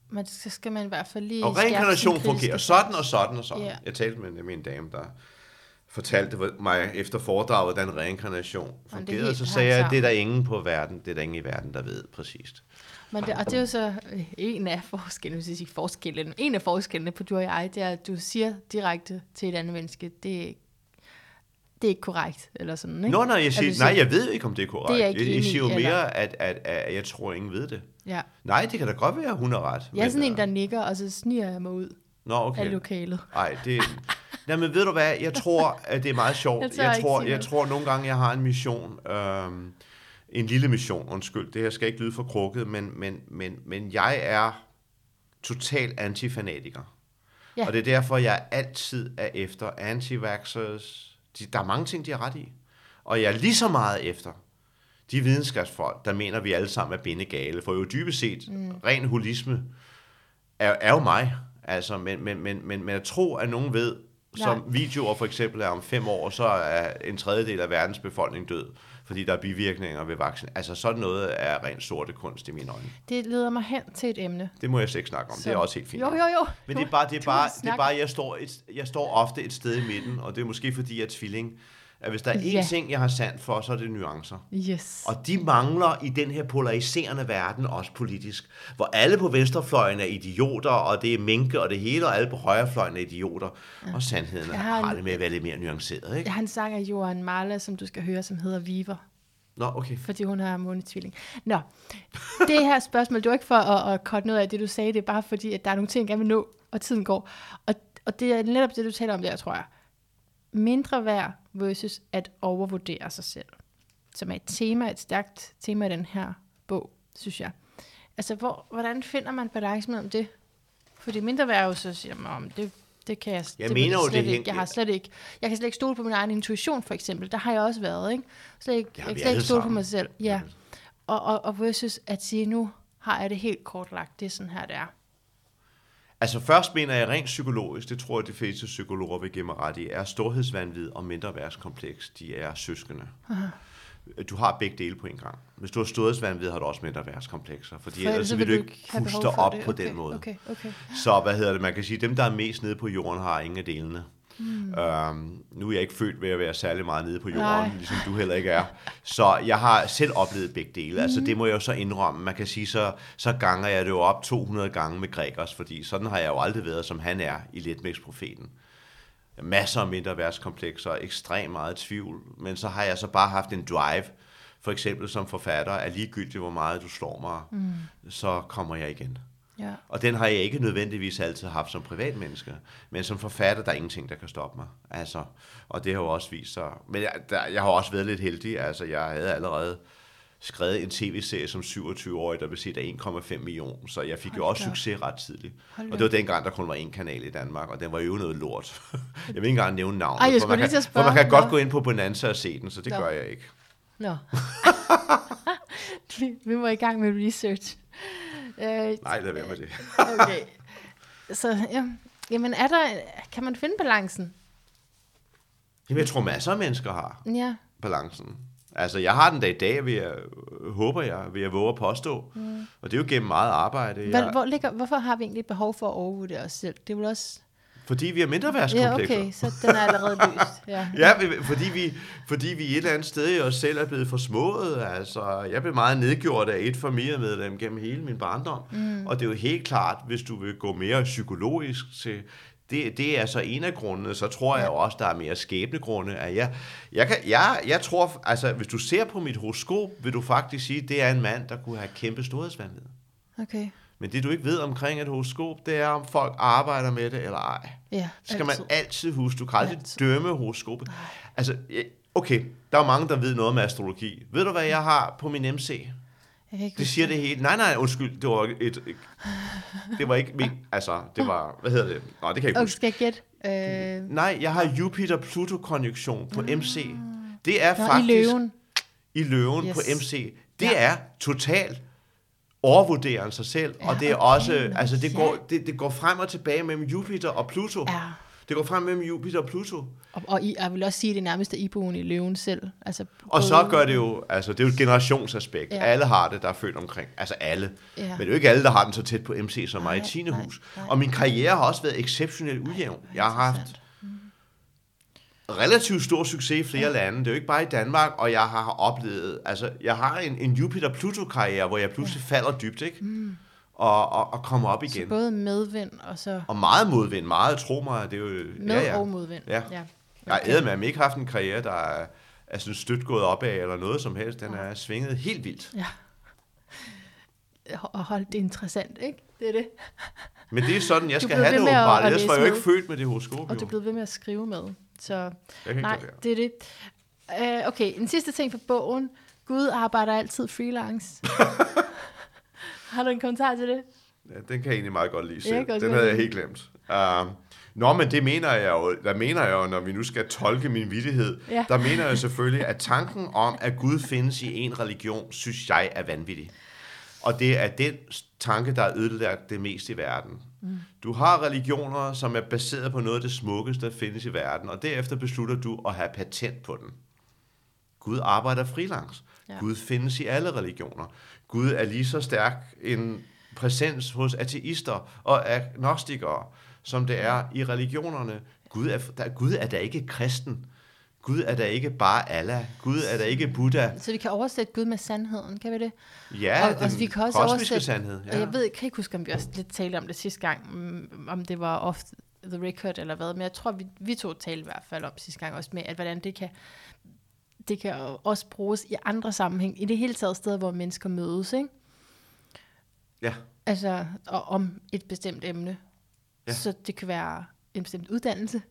men så skal man i hvert fald lige... Og reinkarnation fungerer sådan og sådan og sådan. Ja. Jeg talte med, med en dame, der fortalte mig efter foredraget, hvordan reinkarnation er fungerede. helt Så sagde jeg, at det er der ingen på verden, det er der ingen i verden, der ved præcist. Men det, og det er jo så øh, en af forskellene, hvis jeg siger forskellen, en af forskellene på du og jeg, det er, at du siger direkte til et andet menneske, det, det er ikke korrekt, eller sådan, ikke? Nå, nej, jeg, At siger, du nej, jeg ved ikke, om det er korrekt. Det er jeg ikke jeg, siger jo eller- mere, at, at, at, jeg tror, ingen ved det. Ja. Nej, det kan da godt være, at hun har ret. Jeg er sådan en, øh, der nikker, og så sniger jeg mig ud Nå, af okay. lokalet. Nej, det... Nej, men ved du hvad, jeg tror, at det er meget sjovt. Jeg tør jeg, tror, jeg tror nogle gange, jeg har en mission, øhm, en lille mission, undskyld, det her skal ikke lyde for krukket, men, men, men, men jeg er total antifanatiker. Ja. Og det er derfor, jeg altid er efter anti-vaxxers. De, der er mange ting, de har ret i. Og jeg er lige så meget efter de videnskabsfolk, der mener, at vi alle sammen er bindegale. For jo dybest set, mm. ren holisme er, er jo mig. Altså, men, men, men, men, men jeg tror, at nogen ved, som Nej. videoer for eksempel er om fem år, så er en tredjedel af verdens befolkning død, fordi der er bivirkninger ved vaccin. Altså sådan noget er rent sorte kunst i mine øjne. Det leder mig hen til et emne. Det må jeg slet ikke snakke om. Så- Det er også helt fint. Jo, jo, jo. Men det er bare, det er bare, det er bare jeg, står et, jeg står ofte et sted i midten, og det er måske fordi, jeg er tvilling, at hvis der er én Ja. ting, jeg har sandt for, så er det nuancer. Yes. Og de mangler i den her polariserende verden, også politisk, hvor alle på venstrefløjen er idioter, og det er minke og det hele, og alle på højrefløjen er idioter. Og sandheden Jeg har har en- det med at være lidt mere nuanceret, ikke? Jeg har en sang af Johan Marla, som du skal høre, som hedder Viver. Nå, okay. fordi hun har månetvilling. Nå, det her spørgsmål, det var ikke for at, at korte noget af det, du sagde, det er bare fordi, at der er nogle ting, jeg gerne vil nå, og tiden går. Og, og det er netop det, du taler om der, tror jeg. Mindre værd versus at overvurdere sig selv. Som er et tema, et stærkt tema i den her bog, synes jeg. Altså, hvor, hvordan finder man balance mellem det? Fordi mindre værd jo så siger man, om det, det kan jeg, Jeg det mener jo, slet det ikke. Jeg har slet ikke, jeg kan slet ikke stole på min egen intuition, for eksempel. Der har jeg også været, ikke? Slet ikke, har jeg kan slet ikke stole på sammen. mig selv. Ja. Og, og, og versus at sige, nu har jeg det helt kortlagt. Det er sådan her, det er. Altså først mener jeg rent psykologisk, det tror jeg, de fleste psykologer vil give mig ret i, er storhedsvandvid og mindreværdskompleks, de er søskende. Du har begge dele på en gang. Hvis du har storhedsvandvid, har du også mindreværdskomplekser, fordi For ellers vil du ikke puste op det. på okay, den måde. Okay, okay. Så hvad hedder det, man kan sige, dem der er mest nede på jorden, har ingen af delene. Mm. Øhm, nu er jeg ikke født ved at være særlig meget nede på jorden, Nej. Ligesom du heller ikke er. Så jeg har selv oplevet begge dele. Mm. Altså det må jeg jo så indrømme. Man kan sige, så, så ganger jeg det jo op 200 gange med Gregers, fordi sådan har jeg jo aldrig været, som han er i Letmæks-profeten. Masser af mindre værtskomplekser, ekstremt meget tvivl, men så har jeg så bare haft en drive, for eksempel som forfatter, er ligegyldigt, hvor meget du slår mig, mm. så kommer jeg igen. Ja. Og den har jeg ikke nødvendigvis altid haft som privatmenneske. Men som forfatter, der er ingenting, der kan stoppe mig. Altså, og det har jo også vist sig. Men jeg, der, jeg har også været lidt heldig. Altså, jeg havde allerede skrevet en tv-serie som 27-årig, der blev set af 1,5 millioner. Så jeg fik Hold jo også op. succes ret tidligt. Hold og det var dengang, der kun var en kanal i Danmark, og den var jo noget lort. jeg vil ikke engang nævne navnet. Ej, for man kan, for man kan godt Nå. gå ind på Bonanza og se den, så det Nå. gør jeg ikke. Nå. vi, vi må i gang med research. Øh, Nej, lad være med det. okay. Så, ja. Jamen, er der, kan man finde balancen? Jamen, jeg tror, masser af mennesker har. Ja. balancen. Altså, jeg har den da i dag, vil jeg, håber jeg, vil jeg våge at påstå. Mm. Og det er jo gennem meget arbejde. Hvor, Jeg, hvor ligger, hvorfor har vi egentlig behov for at overvurdere os selv? Det er vel også... fordi vi har mindre Ja, okay, så den er allerede løst. Ja. Ja, fordi vi, fordi vi et eller andet sted i os selv er blevet forsmået. Altså, jeg blev meget nedgjort af et familiemedlem gennem hele min barndom. Mm. Og det er jo helt klart, hvis du vil gå mere psykologisk til... Det, det er så en af grundene. Så tror jeg også, der er mere skæbnegrunde. At jeg, jeg, kan, jeg, jeg tror, altså, hvis du ser på mit horoskop, vil du faktisk sige, at det er en mand, der kunne have kæmpe storhedsvandvid. Okay. Men det du ikke ved omkring et horoskop, det er, om folk arbejder med det eller ej. Ja, skal man altid. altid huske. Du kan aldrig Altid. dømme horoskopet. Altså, okay, der er mange, der ved noget om astrologi. Ved du, hvad jeg har på min MC? Ikke Det siger det hele. Nej, nej, undskyld. Det var et... et det var ikke min... Altså, det var... Hvad hedder det? Nå, det kan jeg ikke Okay, huske. skal jeg gætte? Øh, Nej, jeg har Jupiter-Pluto-konjunktion på MC. Det er nå, i faktisk... løven. i løven Yes. på MC, det ja. er totalt overvurderen sig selv, ja, og det er okay, også, nå, altså det går, det, det går frem og tilbage mellem Jupiter og Pluto. Ja. Det går frem mellem Jupiter og Pluto. Og, og I, jeg vil også sige, at det nærmest er iboen i løven selv. Altså, Og så gør det jo, altså det er jo et generationsaspekt. Ja. Alle har det, der er født omkring. Altså alle. Ja. Men det er jo ikke alle, der har den så tæt på MC som mig i Nej, 10. nej, hus. nej. Og min karriere har også været exceptionelt ujævn. Jeg har haft. Relativt stor succes i flere ja. lande. Det er jo ikke bare i Danmark, og jeg har oplevet, altså jeg har en, en Jupiter-Pluto-karriere, hvor jeg pludselig ja. falder dybt, ikke? Mm. Og, og, og kommer op Så igen. både medvind og så Og meget modvind, meget tro mig, det er jo... med ja, ja. og modvind. Ja. ja. Jeg har okay. ikke haft en karriere, der er, er sådan stødt gået opad eller noget som helst. Den er svinget helt vildt. ja. Og hold det er interessant, ikke? Det er det. Men det er sådan, jeg skal have det åbenbart. Ellers var jeg jo ikke født med det horoskop. Og du er blevet ved med at skrive med. Så nej, det er det. Uh, okay, en sidste ting for bogen. Gud arbejder altid freelance. Har du en kommentar til det? Ja, den kan jeg egentlig meget godt lide selv. kan også Den godt havde jeg helt glemt. Uh, nå, men det mener jeg jo, der mener jeg jo, når vi nu skal tolke min vittighed, Ja. der mener jeg selvfølgelig, at tanken om, at Gud findes i en religion, synes jeg er vanvittig. Og det er den tanke, der er ødelagt det mest i verden. Mm. Du har religioner, som er baseret på noget af det smukkeste, der findes i verden, og derefter beslutter du at have patent på den. Gud arbejder frilans. Ja. Ja. Gud findes i alle religioner. Gud er lige så stærk en præsens hos ateister og agnostikere, som det er i religionerne. Gud er, der, Gud er da ikke kristen. Gud er da ikke bare Allah. Gud er da ikke Buddha. Så vi kan oversætte Gud med sandheden, kan vi det? Ja, Og- og den vi kan også oversætte- sandhed. Ja. Og jeg ved, kan ikke huske, om vi også lidt talte om det sidste gang, mm, om det var off the record eller hvad, men jeg tror, vi, vi to talte i hvert fald om sidste gang også med, at hvordan det kan, det kan også bruges i andre sammenhæng, i det hele taget steder, hvor mennesker mødes, ikke? Ja, Altså, og om et bestemt emne. Ja. Så det kan være en bestemt uddannelse.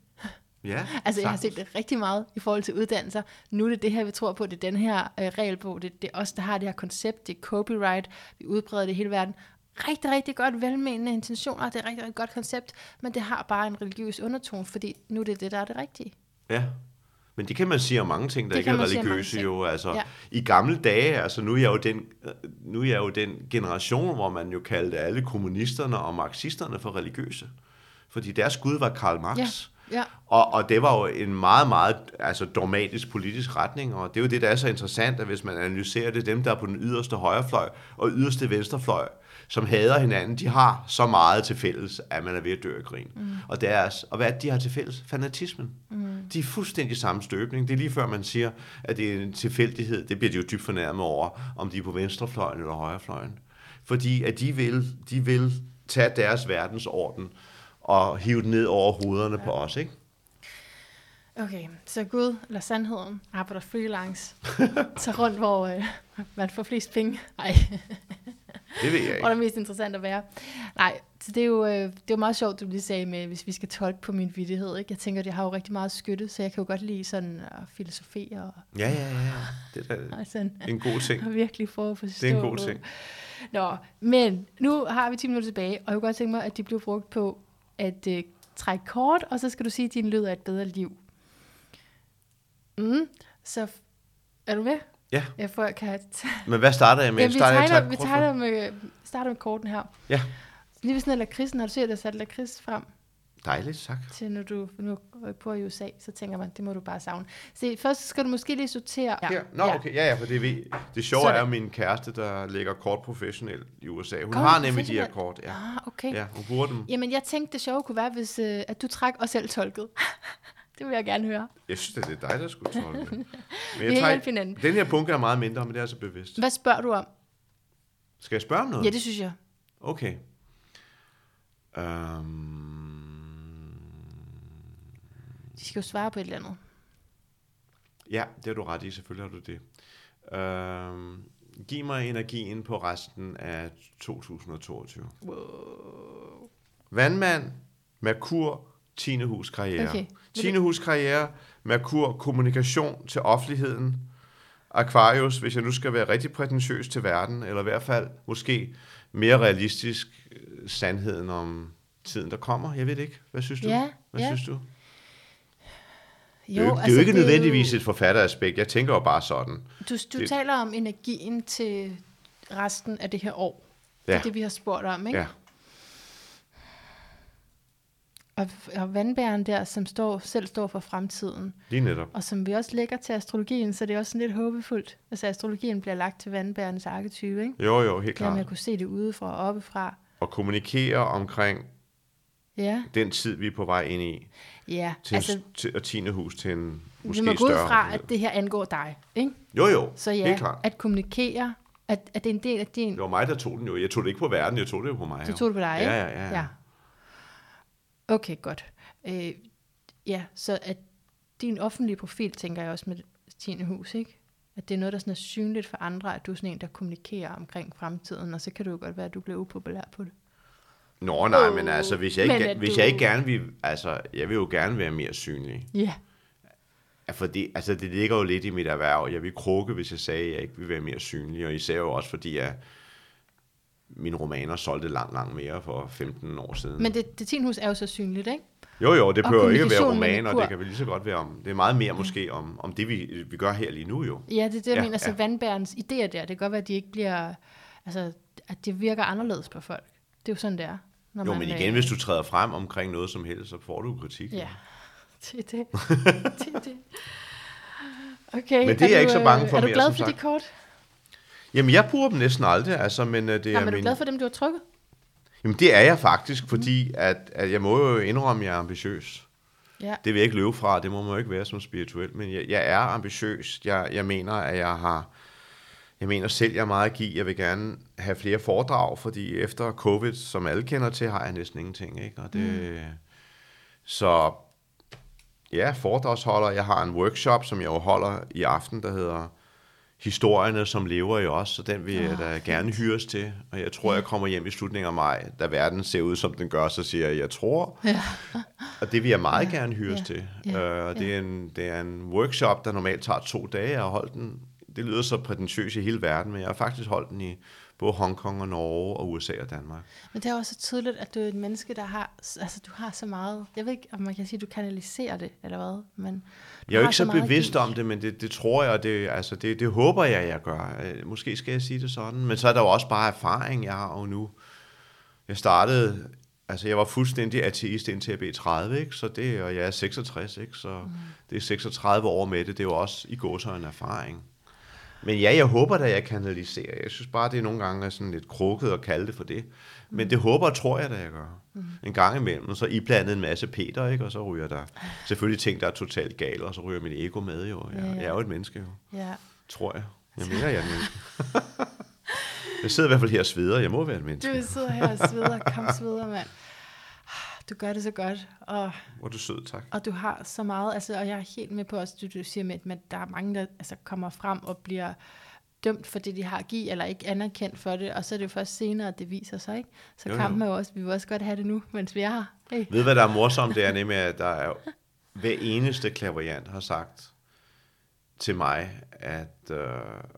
Ja. Altså, jeg har set det rigtig meget i forhold til uddannelser. Nu er det det her, vi tror på. Det er den her øh, regelbog. Det, det er os, der har det her koncept. Det er copyright. Vi udbreder det i hele verden. Rigtig, rigtig godt velmenende intentioner. Det er et rigtig, rigtig godt koncept. Men det har bare en religiøs undertone, fordi nu er det det, der er det rigtige. Ja. Men det kan man sige om mange ting, der Det ikke er religiøse jo. Altså. Ja. I gamle dage, altså nu er, jeg jo den, nu er jeg jo den generation, hvor man jo kaldte alle kommunisterne og marxisterne for religiøse. Fordi deres gud var Karl Marx. Ja, ja. Og, og det var jo en meget, meget altså, dogmatisk politisk retning, og det er jo det, der er så interessant, at hvis man analyserer det, dem, der er på den yderste højrefløj og yderste venstrefløj, som hader hinanden, de har så meget til fælles, at man er ved at dø af grin. Mm. Og, deres, og hvad de har til fælles? Fanatismen. Mm. De er fuldstændig samme støbning. Det er lige før, man siger, at det er en tilfældighed. Det bliver de jo dybt fornærmet over, om de er på venstrefløjen eller højrefløjen. Fordi at de vil, de vil tage deres verdensorden og hive den ned over hovederne ja. på os, ikke? Okay, så Gud, eller sandheden, arbejder freelance. så rundt, hvor øh, man får flest penge. Ej, Det ved jeg ikke. det er mest interessant at være. Nej, så det er jo, øh, det er jo meget sjovt, du lige sagde med, hvis vi skal tolke på min vittighed. Ikke? Jeg tænker, at jeg har jo rigtig meget skytte, så jeg kan jo godt lide sådan at filosofere og, Ja, ja, ja. Det er da og sådan, en god ting. og virkelig få at forstå. Det er en god ting. Nå, men nu har vi 10 minutter tilbage, og jeg kunne godt tænke mig, at de blev brugt på at øh, trække kort, og så skal du sige, at din lyd er et bedre liv. Mm, så er du med? Ja. Jeg får, kan jeg Men hvad starter jeg med? ja, vi starter jeg tegner, tager vi tegner med, starter med korten her. Ja. Lige ved sådan en lakridsen, har du set, at der er sat lakrids frem? Dejligt, tak. til, når du nu bor i USA, så tænker man, det må du bare savne. Se, først skal du måske lige sortere. Ja. Her. Nå, okay. Ja, ja, for det, ved, det sjove Sådan. er jo min kæreste, der lægger kort professionelt i USA. Hun Kort har nemlig de her kort. Ja. Ah, okay. ja, hun bruger dem. Jamen, jeg tænkte, det sjove kunne være, hvis øh, at du træk og selv tolkede. det vil jeg gerne høre. Jeg synes, det er dig, der skulle tolke det. Men jeg tager, hinanden. den her bunke er meget mindre, men det er altså bevidst. Hvad spørger du om? Skal jeg spørge om noget? Ja, det synes jeg. Okay. Um, De skal jo svare på et eller andet. ja, det har du ret i. Selvfølgelig har du det. Um, giv mig energien på resten af 2022. Wow. Vandmand, Merkur, Tinehus karriere. Okay. Tinehus karriere, Merkur, kommunikation til offentligheden, Aquarius, hvis jeg nu skal være rigtig prætentiøs til verden, eller i hvert fald måske mere realistisk øh, sandheden om tiden, der kommer. Jeg ved det ikke. Hvad synes du? Ja, Hvad ja. synes du? Jo, det er jo, altså, det er jo ikke nødvendigvis et forfatteraspekt. Jeg tænker jo bare sådan. Du, du det- taler om energien til resten af det her år. Det Ja. er det, vi har spurgt om, ikke? Ja. Og, og vandbæren der, som står, selv står for fremtiden, Lige netop. og som vi også lægger til astrologien, så det er også sådan lidt håbefuldt. Altså astrologien bliver lagt til vandbærens arketype, ikke? Jo, jo, helt Det klart. at kunne se det udefra og oppefra. Og kommunikere omkring Ja, den tid, vi er på vej ind i. ja. Til, altså, altså, til, og Tinehus til en måske vi må gå ud fra, at det her angår dig, ikke? Jo, jo, Så helt ja, klart. at kommunikere, at, at det er en del af din... Det var mig, der tog den jo. Jeg tog det ikke på verden, jeg tog det jo på mig. Du tog det på dig? Ja, ja, ja. ja. Ja. Okay, godt. Øh, ja, så at din offentlige profil, tænker jeg også med Tine Hus, ikke? At det er noget, der sådan er synligt for andre, at du er sådan en, der kommunikerer omkring fremtiden, og så kan det jo godt være, at du bliver upopulær på det. Nå, nej, Åh, men altså, hvis jeg, ikke, hvis du- jeg ikke gerne vil, altså, jeg vil jo gerne være mere synlig. Ja. Ja, Fordi, altså, det ligger jo lidt i mit erhverv. Jeg vil krukke, hvis jeg sagde, at jeg ikke vil være mere synlig, og især jo også, fordi jeg, mine romaner solgte langt, langt mere for 15 år siden. Men det, det Tine Hus er jo så synligt, ikke? jo, jo, det og behøver ikke at være romaner, Merkur. det kan vel lige så godt være om, det er meget mere måske om, om det, vi, vi gør her lige nu jo. Ja, det er det, jeg Ja, mener. Så ja. vandbærens idéer der, det kan godt være, at de ikke bliver... Altså, at det virker anderledes på folk. Det er jo sådan, det er. Når Jo, man, men igen, øh, hvis du træder frem omkring noget som helst, så får du kritik. Ja, det er det. det, er det. Okay, Men det er jeg du, ikke så bange øh, for Er du mere, glad som for de kort? Jamen, jeg bruger dem næsten aldrig, altså, men øh, det er Jamen, er du min... glad for dem, du har trykket? Jamen, det er jeg faktisk, fordi at, at jeg må jo indrømme, at jeg er ambitiøs. Ja. Det vil jeg ikke løbe fra, det må man jo ikke være som spirituel, men jeg, jeg er ambitiøs. Jeg, jeg mener, at jeg har... Jeg mener selv, jeg er meget at give. Jeg vil gerne have flere foredrag, fordi efter covid, som alle kender til, har jeg næsten ingenting. Ikke? Og det, mm. Så ja, foredragsholder. Jeg har en workshop, som jeg jo holder i aften, der hedder Historierne, som lever i os, så den vil jeg da gerne hyres til. Og jeg tror, jeg kommer hjem i slutningen af maj, da verden ser ud, som den gør, så siger jeg, jeg tror. Ja. Og det vil jeg meget gerne hyres Ja. til. Ja. Øh, og det er, en, det er en workshop, der normalt tager to dage. Har holdt den, det lyder så prætentiøst i hele verden, men jeg har faktisk holdt den i både Hongkong og Norge og USA og Danmark. Men det er også så tydeligt, at du er et menneske, der har, altså du har så meget, jeg ved ikke, om man kan sige, at du kanaliserer det, eller hvad, men Jeg er jo ikke så at bevidst om det, men det, det tror jeg, det, altså det, det håber jeg, jeg gør. Øh, Måske skal jeg sige det sådan, men så er der jo også bare erfaring, jeg har jo nu. Jeg startede, altså jeg var fuldstændig ateist indtil jeg blev 30, ikke? Så det, og jeg er 66, ikke? Så mm. det er 36 år med det, det er jo også i går så en erfaring. Men ja, jeg håber da, jeg kanaliserer. Jeg synes bare, det er nogle gange er sådan lidt krukket at kalde det for det. Men det håber og tror jeg, da jeg gør. Mm. En gang imellem, så iblandet en masse Peter, ikke? og så ryger der selvfølgelig ting, der er totalt gale, og så ryger mit ego med jo. Jeg, jeg er jo et menneske jo, Ja, tror jeg. Jeg mener, jeg er et menneske. jeg sidder i hvert fald her og sveder. Jeg må være et menneske. du sidder her og sveder, kom sveder, mand. Du gør det så godt, og, Hvor du sød, tak. og du har så meget, altså, og jeg er helt med på også, du, du siger med, at der er mange, der altså, kommer frem og bliver dømt for det, de har at give, eller ikke anerkendt for det, og så er det jo først senere, at det viser sig, ikke? Så Jo, jo. kampen er jo også, vi vil også godt have det nu, mens vi er her. Hey. Ved hvad der er morsomt? Det er nemlig, at der er hver eneste klaverjant har sagt til mig, at, øh,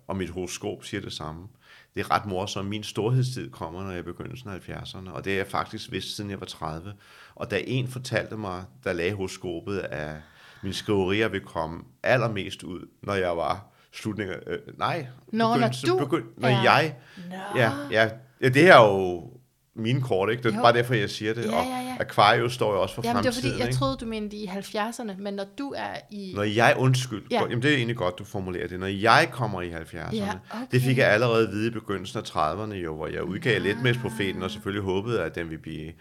og mit horoskop siger det samme. Det er ret morsomt. Min storhedstid kommer, når jeg begyndelsen af 70'erne, og det er jeg faktisk vidst, siden jeg var 30. Og da en fortalte mig, der lagde horoskopet, at mine skriverier vil komme allermest ud, når jeg var slutninger... Øh, nej. Nå, når begyndelse- du begy- når er- jeg... Nå. Ja, ja, ja, det her er jo mine kort, ikke? Det er Jo. bare derfor, jeg siger det. Ja, og ja, ja. Aquarius står jo også for Jamen, det var fremtiden, fordi, jeg ikke? troede, du mente i 70'erne, men når du er i... Når jeg, undskyld, Ja. ja. jamen det er egentlig godt, du formulerer det. Når jeg kommer i 70'erne, Ja, okay. det fik jeg allerede at vide i begyndelsen af 30'erne jo, hvor jeg udgav lidt med profeten, og selvfølgelig håbede, at den ville blive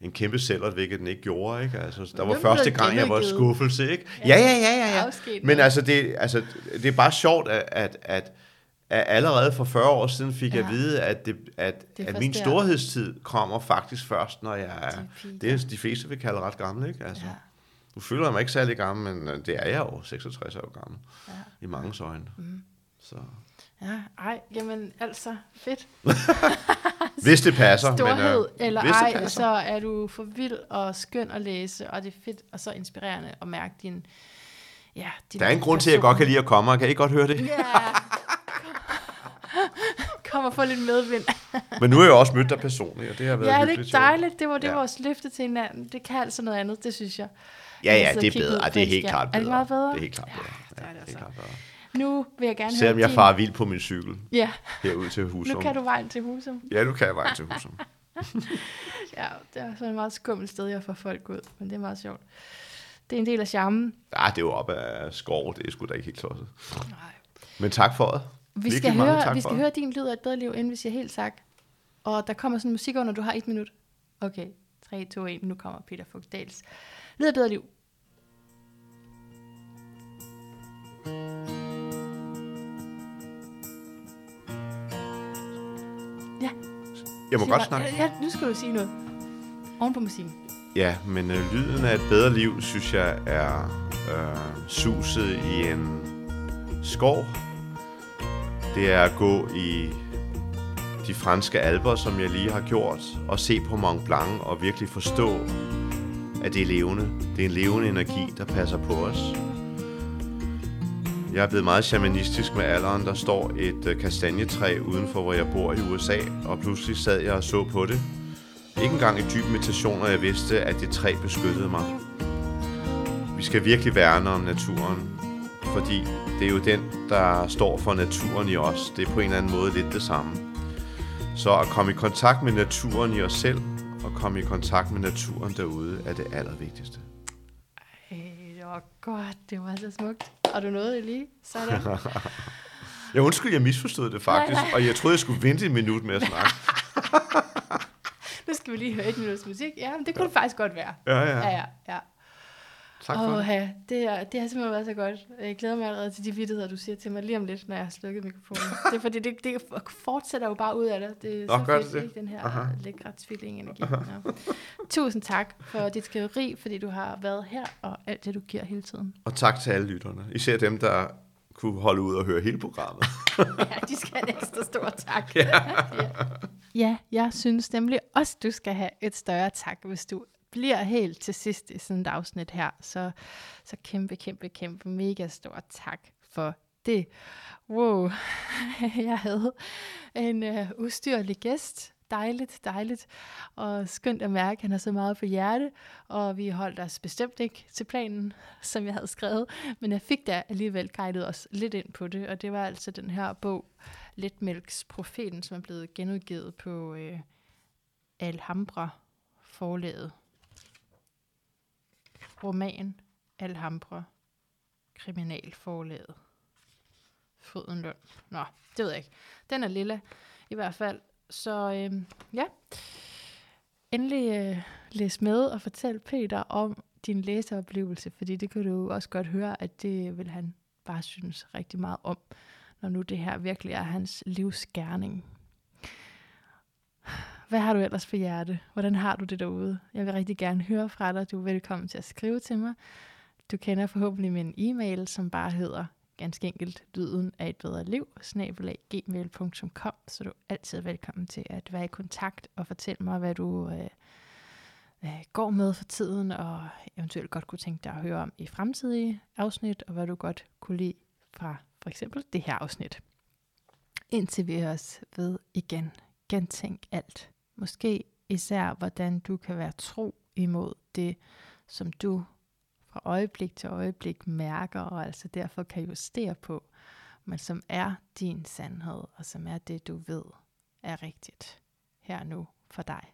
en kæmpe sælger, hvilket den ikke gjorde. Ikke? Altså, der var er første gang, jeg var skuffelse. Ikke? Ja, ja, ja, ja. ja. Men altså det, altså, det er bare sjovt, at, at, at, at allerede for 40 år siden fik ja. Jeg at vide, at, det, at, at min storhedstid kommer faktisk først, når jeg er... Det er de fleste vil kalde ret gammel, ikke? Altså, Ja. du føler mig ikke særlig gammel, men øh, det er jeg jo, 66 år gammel, Ja. i mange øjne. Mm. Så. Ja, ej, jamen altså, fedt. Hvis det passer. Storhed men, øh, eller hvis ej, passer. så er du for vild og skøn at læse, og det er fedt og så inspirerende at mærke din... Ja, din Der er en grund til, at jeg godt kan lide at komme, og kan I godt høre det? Ja. Kom og få lidt medvind. Men nu har jeg også mødt dig personligt, og det har været Ja, det er ikke dejligt. Det var det, Ja. vores løfte til hinanden. Det kan altså noget andet, det synes jeg. Ja, ja, sidder det er bedre. Ej, det er helt klart Er bedre. det meget bedre? Det er helt klart bedre. Ja, det er det helt så. klart bedre. Nu vil jeg gerne Selvom jeg din... farer vild på min cykel Ja, herud til Husum. nu kan du vejen til Husum. Ja, nu kan jeg vejen til Husum. Ja, det er sådan et meget skummelt sted, jeg får folk ud, men det er meget sjovt. Det er en del af charmen. Ja, det er jo op af skov, det er sgu da ikke helt tosset. Nej. Men tak for det. Vi skal, høre, vi skal høre din lyd af et bedre liv, inden vi siger helt tak. Og der kommer sådan musik når du har et minut. Okay, 3, 2, 1, nu kommer Peter Fugtdals. Lyd af et bedre liv. Ja, Jeg må godt snakke. Ja, nu skal du sige noget. Oven på musikken. Ja, men øh, lyden af et bedre liv, synes jeg, er øh, suset i en skov. Det er at gå i de franske alber, som jeg lige har gjort, og se på Mont Blanc og virkelig forstå, at det er levende. Det er en levende energi, der passer på os. Jeg er blevet meget shamanistisk med alderen. Der står et øh, kastanjetræ uden for, hvor jeg bor i USA, og pludselig sad jeg og så på det. Ikke engang i dyb meditation, og jeg vidste, at det træ beskyttede mig. Vi skal virkelig værne om naturen, fordi det er jo den, der står for naturen i os. Det er på en eller anden måde lidt det samme. Så at komme i kontakt med naturen i os selv, og komme i kontakt med naturen derude, er det allervigtigste. Ej, det var godt. Det var så smukt. Og du nåede det lige. Sådan. Jeg undskyld, jeg misforstod det faktisk, Nej, nej. og jeg troede, jeg skulle vente et minut med at snakke. nu skal vi lige høre et minuts musik. Ja, men det kunne det faktisk godt være. Ja, Ja, ja. ja, ja. Tak for Åh, det. Det, er, det har simpelthen været så godt. Jeg glæder mig allerede til de vidtigheder, du siger til mig lige om lidt, når jeg har slukket mikrofonen. det er fordi, det, det fortsætter jo bare ud af dig. Det er Nå, så gør fedt, det? ikke? Den her Aha. lækre tvilling-energi. Ja. Tusind tak for dit skriveri, fordi du har været her, og alt det, du giver hele tiden. Og tak til alle lytterne. Især dem, der kunne holde ud og høre hele programmet. Ja, de skal have en ekstra stor tak. ja. ja, jeg synes nemlig også, du skal have et større tak, hvis du bliver helt til sidst i sådan et afsnit her. Så, så kæmpe, kæmpe, kæmpe, mega stor tak for det. Wow, jeg havde en øh, ustyrlig gæst. Dejligt, dejligt. Og skønt at mærke, at han har så meget på hjerte. Og vi holdt os bestemt ikke til planen, som jeg havde skrevet. Men jeg fik da alligevel guidet os lidt ind på det. Og det var altså den her bog, Letmælks Profeten, som er blevet genudgivet på øh, Alhambra forlaget. Roman Alhambra Kriminalforlaget. Fodenlund. Nå, det ved jeg ikke. Den er lilla i hvert fald. Så øh, ja, endelig øh, læs med og fortæl Peter om din læseoplevelse, fordi det kan du også godt høre, at det vil han bare synes rigtig meget om, når nu det her virkelig er hans livsgærning. Hvad har du ellers for hjerte? Hvordan har du det derude? Jeg vil rigtig gerne høre fra dig. Du er velkommen til at skrive til mig. Du kender forhåbentlig min e-mail, som bare hedder ganske enkelt lyden af et bedre liv, snabelag.gmail.com, så du er altid velkommen til at være i kontakt og fortælle mig, hvad du øh, øh, går med for tiden, og eventuelt godt kunne tænke dig at høre om i fremtidige afsnit, og hvad du godt kunne lide fra for eksempel det her afsnit. Indtil vi høres ved igen. Gentænk alt. Måske især, hvordan du kan være tro imod det, som du fra øjeblik til øjeblik mærker, og altså derfor kan justere på, men som er din sandhed, og som er det, du ved er rigtigt her nu for dig.